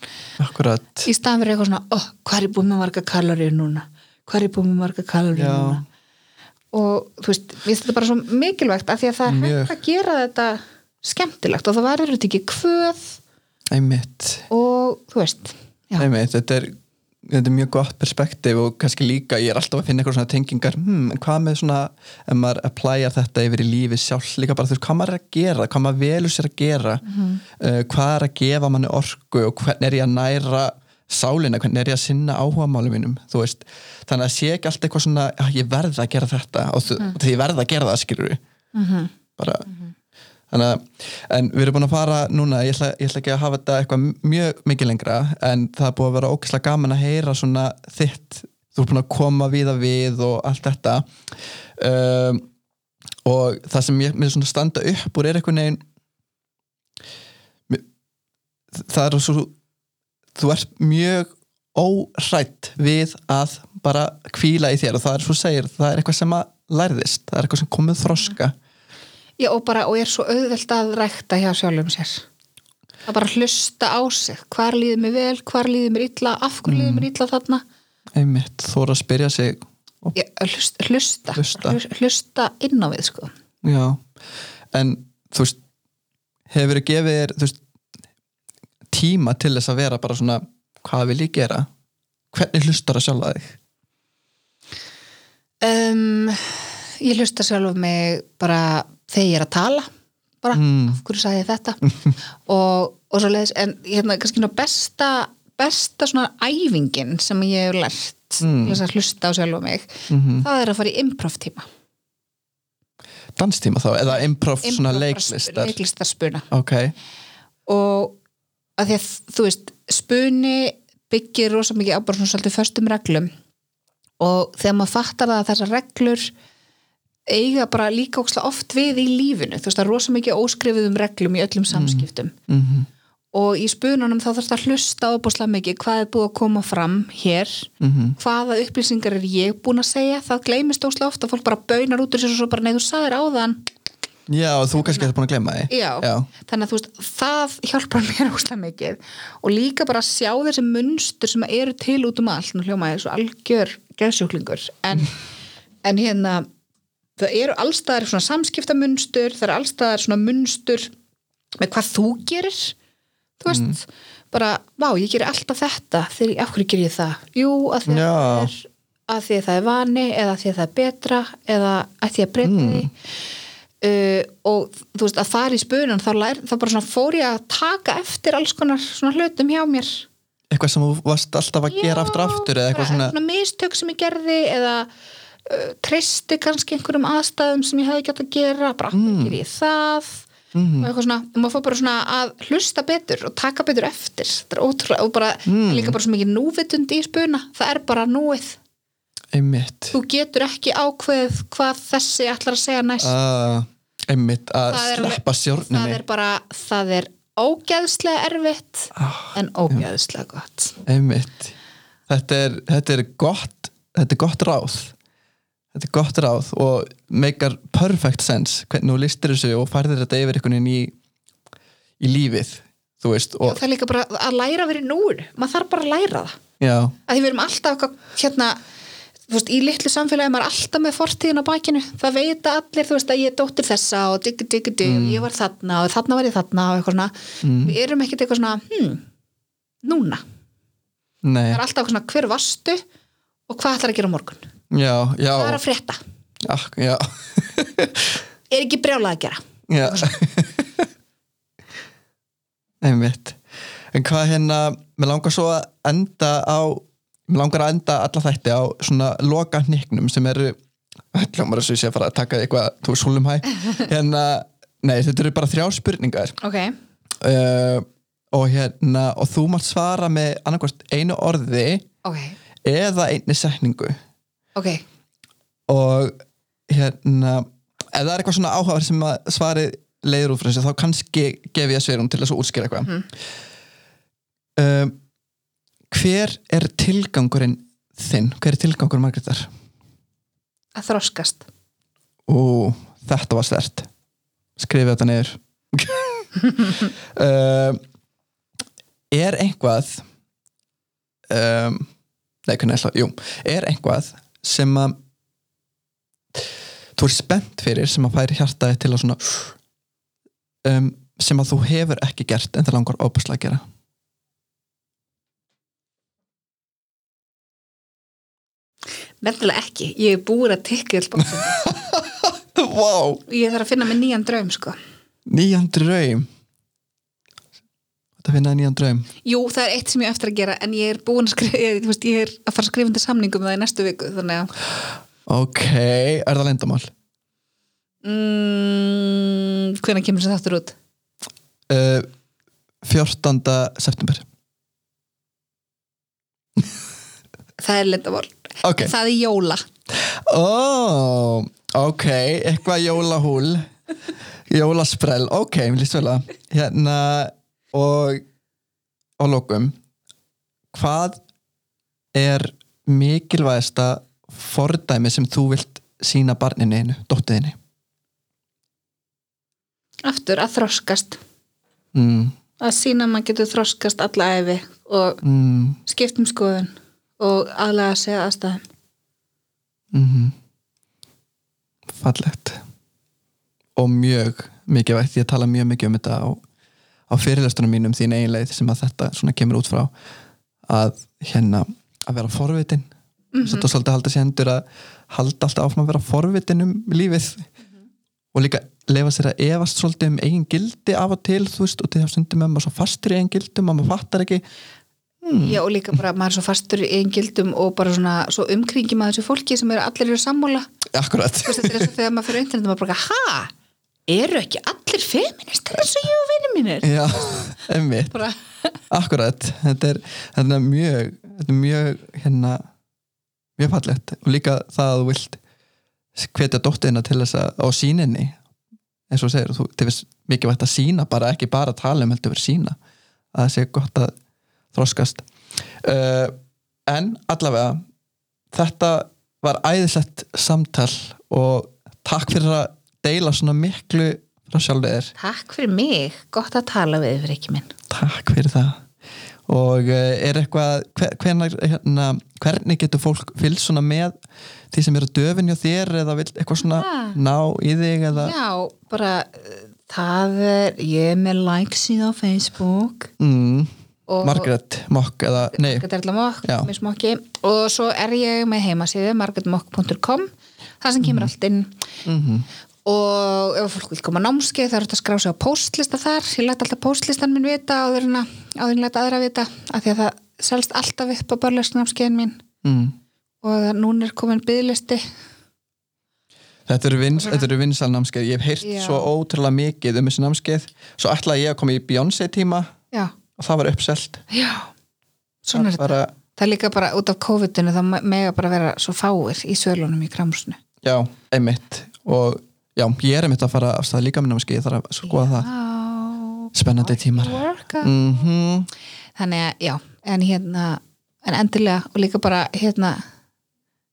akkurat. Í staðan fyrir eitthvað svona oh, hvað er ég búið með marga kaloríu núna? Hvað er ég búið með marga kaloríu núna og þú veist, við þetta bara svo mikilvægt af því að það er hægt að gera þetta skemmtilegt og það verður þetta ekki kvöð. Einmitt, og þú veist einmitt. Þetta, er, þetta er mjög gott perspektiv og kannski líka ég er alltaf að finna eitthvað svona tengingar hmm, hvað með svona, ef maður applyar þetta yfir í lífi sjálf líka bara þú veist hvað maður er að gera, hvað maður velur sér að gera uh, hvað er að gefa manni orku og hvernig er ég að næra sálina, hvernig er ég að sinna áhugamálum mínum, þú veist, þannig að sé ekki alltaf eitthvað svona, "Ah, ég verð að gera þetta og þú, því ég verð að gera það skilur Mhm. bara þannig að, en við erum búin að fara núna, ég ætla, ég ætla ekki að hafa þetta eitthvað mjög mikið lengra, en það er búið að vera ókvæslega gaman að heyra svona þitt, þú ert búin að koma við að við og allt þetta. Um, og það sem ég, mér svona standa upp úr er eitthvað neginn mér- það er svo þú ert mjög óhrætt við að bara kvíla í þér og það er svo segir, það er eitthvað sem að lærðist, það er eitthvað sem komið þroska Já, og bara, og er svo auðvelt að rækta hjá sjálfum sér. Það bara hlusta á sig. Hvar líður mér vel, hvar líður mér illa, af hverju líður mér illa þarna? einmitt, þóra að spyrja sig Já, hlusta, hlusta, Hlusta. Hlus- hlusta inn á við, sko. já, en þú veist hefur gefið þér þú veist, tíma til þess að vera bara svona, hvað vil ég gera hvernig hlustar að sjálfa þig Um, ég hlusta sjálf mig bara þegar ég er að tala, bara, Mm. af hverju sagði ég þetta? og, og svo leiðis, en hérna, kannski besta, besta svona æfingin sem ég hef lært Mm. að hlusta á sjálf mig, mm það er að fara í improv tíma. danstíma þá, eða improv svona Improv- leiklistar leiklistarspuna ok, og að því að þú veist spuni byggir rosa mikið á bara svona svolítið föstum reglum. Og þegar maður fattar að þessar reglur eiga bara líka oft við í lífinu þú veist það er rosa mikið óskrifuðum reglum í öllum samskiptum. Mm og í spununum þá þarf það að hlusta óbúslega mikið hvað er búið að koma fram hér -hmm. hvaða upplýsingar er ég búin að segja? Það gleymist óslega ofta, fólk bara baunar út úr sér og svo bara nei þú sagðir áðan já, þú kannski eftir búin að glemma því. Já, Já. þannig að þú veist, það hjálpar mér óslega mikið. Og líka bara að sjá þessi munstur sem eru til út um allt, nú hljómaði svo algjör geðsjúklingur, en, en hérna, það eru allstaðar svona samskiptamunstur, það eru allstaðar svona munstur með hvað þú gerir, þú veist. Bara, vá, ég gerir alltaf þetta. Þegar, af hverju gerir ég það? Jú, að því að það er að því að það er vani eða að því að það er betra eða að því að breyta því uh, og þú veist að fara í spunan þá, lær, þá bara svona fór ég að taka eftir alls konar svona hlutum hjá mér eitthvað sem þú varst alltaf að gera aftur aftur eða eitthvað svona svona mistök sem ég gerði eða uh, treysti kannski einhverjum aðstæðum sem ég hefði gett að gera bara mm. ger ég það Mhm. og eitthvað svona, maður fór bara svona að hlusta betur og taka betur eftir þetta er ótrúlega, og bara Mm. líka bara svo mikið núvitund í spuna, það er bara núið einmitt. Þú getur ekki ákveð hvað þessi ætlar að segja næst. Uh, einmitt að Það sleppa stjórninni það er bara, það er ógeðslega erfitt ah, en ógeðslega gott. Einmitt. Þetta er, þetta er gott þetta er gott ráð. Þetta er gott ráð og meikar perfect sense hvernig þú listir þessu og færðir þetta yfir einhvern veginn í, í lífið þú veist og það er líka bara að læra í núinu. Maður þarf bara að læra það. Já, að því við erum alltaf hérna þú veist, í litlu samfélagi maður er alltaf með fortíðin á bakinu, það veita allir þú veist að ég er dóttir þessa og digg, digg, digg Mm. ég var þarna og þarna var ég þarna og eitthvað svona, við erum ekkert eitthvað svona hmm, núna, nei það er alltaf eitthvað svona hver vastu og hvað ætlar að gera morgun? já, já, Hvað er að frétta? ah, já, Er ekki brjálað að gera? já. einmitt en hvað hérna, mér langar svo að enda á mér langar að enda alla þætti á svona loka hnygnum sem eru hljómar þess að ég sé að fara að taka eitthvað þú er súlum hæ. Hérna, nei, þetta eru bara þrjá spurningar. Ok, uh, og hérna og þú mátt svara með annarkvæmst einu orði ok, eða einni setningu. Ok. Og hérna ef það er eitthvað svona áhugaverð sem að svarið leiður út frá þessu þá kannski gef ég svirum til þess að útskýra eitthvað. Um, hver er tilgangurinn þinn? hver er tilgangurinn Margrétar? Að þroskast Ú, þetta var stert skrifið þetta niður um, er einhvað um, nei, hvernig ætla, jú er einhvað sem að þú er spennt fyrir sem að færi hjartaði til að svona um, sem að þú hefur ekki gert en það langar óbærslega að gera Nefnilega ekki, ég er búin að tikka all bóksinn wow, Ég þarf að finna með nýjan draum sko. Nýjan draum? Þetta finnaði nýjan draum? Jú, það er eitt sem ég eftir að gera en ég er búin að skrifa, ég, veist, ég er að fara að skrifa undir samningum það í næstu viku þannig að ok, er það lendamál? mm, hvenær kemur þessi þáttur út? Uh, 14. september. Það er lindamál ok, Það er jóla. Oh, ok eitthvað jólahúl. Jólasprell, ok, mér líst vel að hérna og og lókum hvað er mikilvægasta fordæmi sem þú vilt sína barninu einu, dóttiðinu Aftur að þroskast. Mm, að sína að maður getur þroskast alla efi og mm, skiptum skoðun og aðlega að segja aðstæðum. Mm fallegt. Og mjög mikið vægt, ég tala mjög mikið um þetta á, á fyrirlestunum mínum þín eiginleið sem að þetta svona kemur út frá að hérna að vera forvitin. Mm -hmm. þetta er svolítið að halda sér hendur að halda alltaf áfram að vera forvitin um lífið. Og líka lefa sér að efast svolítið um eigin gildi af og til, þú veist, og til það stundum að maður svo fastur í eigin gildum að maður fattar ekki Já, og líka bara maður er svo fastur í einn gildum og bara svona svo umkringi maður þessu fólki sem eru allir eru sammála. Akkurat. Þetta er eins og þegar maður fyrir internet og maður bara, ha? Eru ekki allir feministar eins og ég og vinni mínir? já, Bara, Akkurat, þetta er, þetta er mjög þetta er mjög hérna mjög fallegt. Og líka það að þú vilt hvetja dóttina til þess að á síninni eins og segir, þú, þið veist mikið vægt að sína bara ekki bara tala um heldur verið sína að það sé gott að þroskast. Uh, en allavega þetta var æðislegt samtal og takk fyrir að deila svona miklu frá sjálfið þér. Takk fyrir mig, gott að tala við yfir ekki minn. Takk fyrir það. Og uh, er eitthvað hver, hvernig, hérna, hvernig getur fólk fylgst svona með því sem eru döfin hjá þér eða vil eitthvað svona Ah. ná í þig eða? Já, bara uh, það er, ég er með likes í á Facebook. Mm, Margaret Mock eða, Já. Miss Mokki og svo er ég með heimasíðu margretmokk.com það sem kemur allt inn. Mm og ef fólk vil koma á námskeið það er hægt að skrá sig á postlista þar. Ég læt alltaf postlistan minn vita áður en að læta aðra vita af því að það selst alltaf upp á börlösknámskeiðin mín. Mm. og núna er komin byðlisti Þetta eru, vins, þetta eru vinsal námskeið. Ég hef heyrt Já. svo ótrúlega mikið um þessi námskeið. Svo ætlaði ég að koma í Beyoncé tíma. Já, og það var uppselt. Já svona er þetta, það er líka bara út af COVID-inu það mega bara vera svo fáir í sölunum í kramsnu Já, einmitt. Og já, ég er einmitt að fara af stað líka námskeið, ég þarf að skoða það. Spennandi tímar. Mm þannig að já, en hérna en endilega og líka bara hérna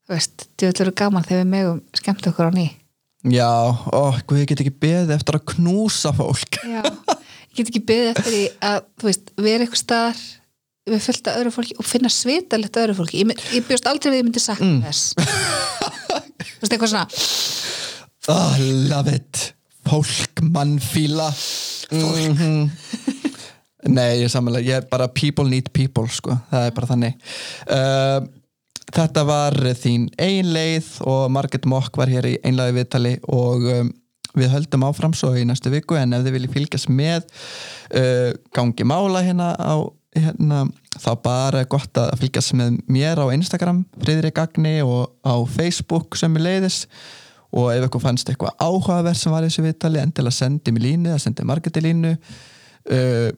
þú veist, þetta eru gaman þegar við megum skemmt okkur á ný. Já, guð, ég get ekki beðið eftir að knúsa fólk. Já, get ekki beðið eftir því að þú veist, vera eitthvað staðar við fylgta öðru fólki og finna svitalegt öðru fólki, ég, ég bjóst aldrei við að ég myndi sakna Mm. þess. Þú veist, eitthvað svona. Oh, Love it. Fólk, mannfíla. Mm Nei, ég samanlega Ég er bara people need people, sko. Það er bara þannig. Uh, þetta var þín ein leið og Marget Mock var hér í einlega viðtali og um, við höldum áfram svo í næstu viku en ef þið viljið fylgjast með uh, gangi mála hérna á hérna, þá bara gott að fylgjast með mér á Instagram Friðrik Agni og á Facebook sem er leiðis og ef eitthvað fannst eitthvað áhugaverð sem var í þessu viðtali endilega sendi mér línu eða sendi Margeti línu uh,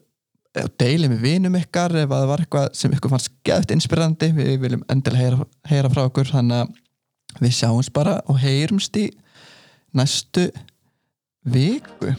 og deili með vinum ykkar ef það var eitthvað sem ykkur fannst gæft inspirandi við viljum endilega heyra, heyra frá okkur þannig að við sjáumst bara og heyrumst í næstu viku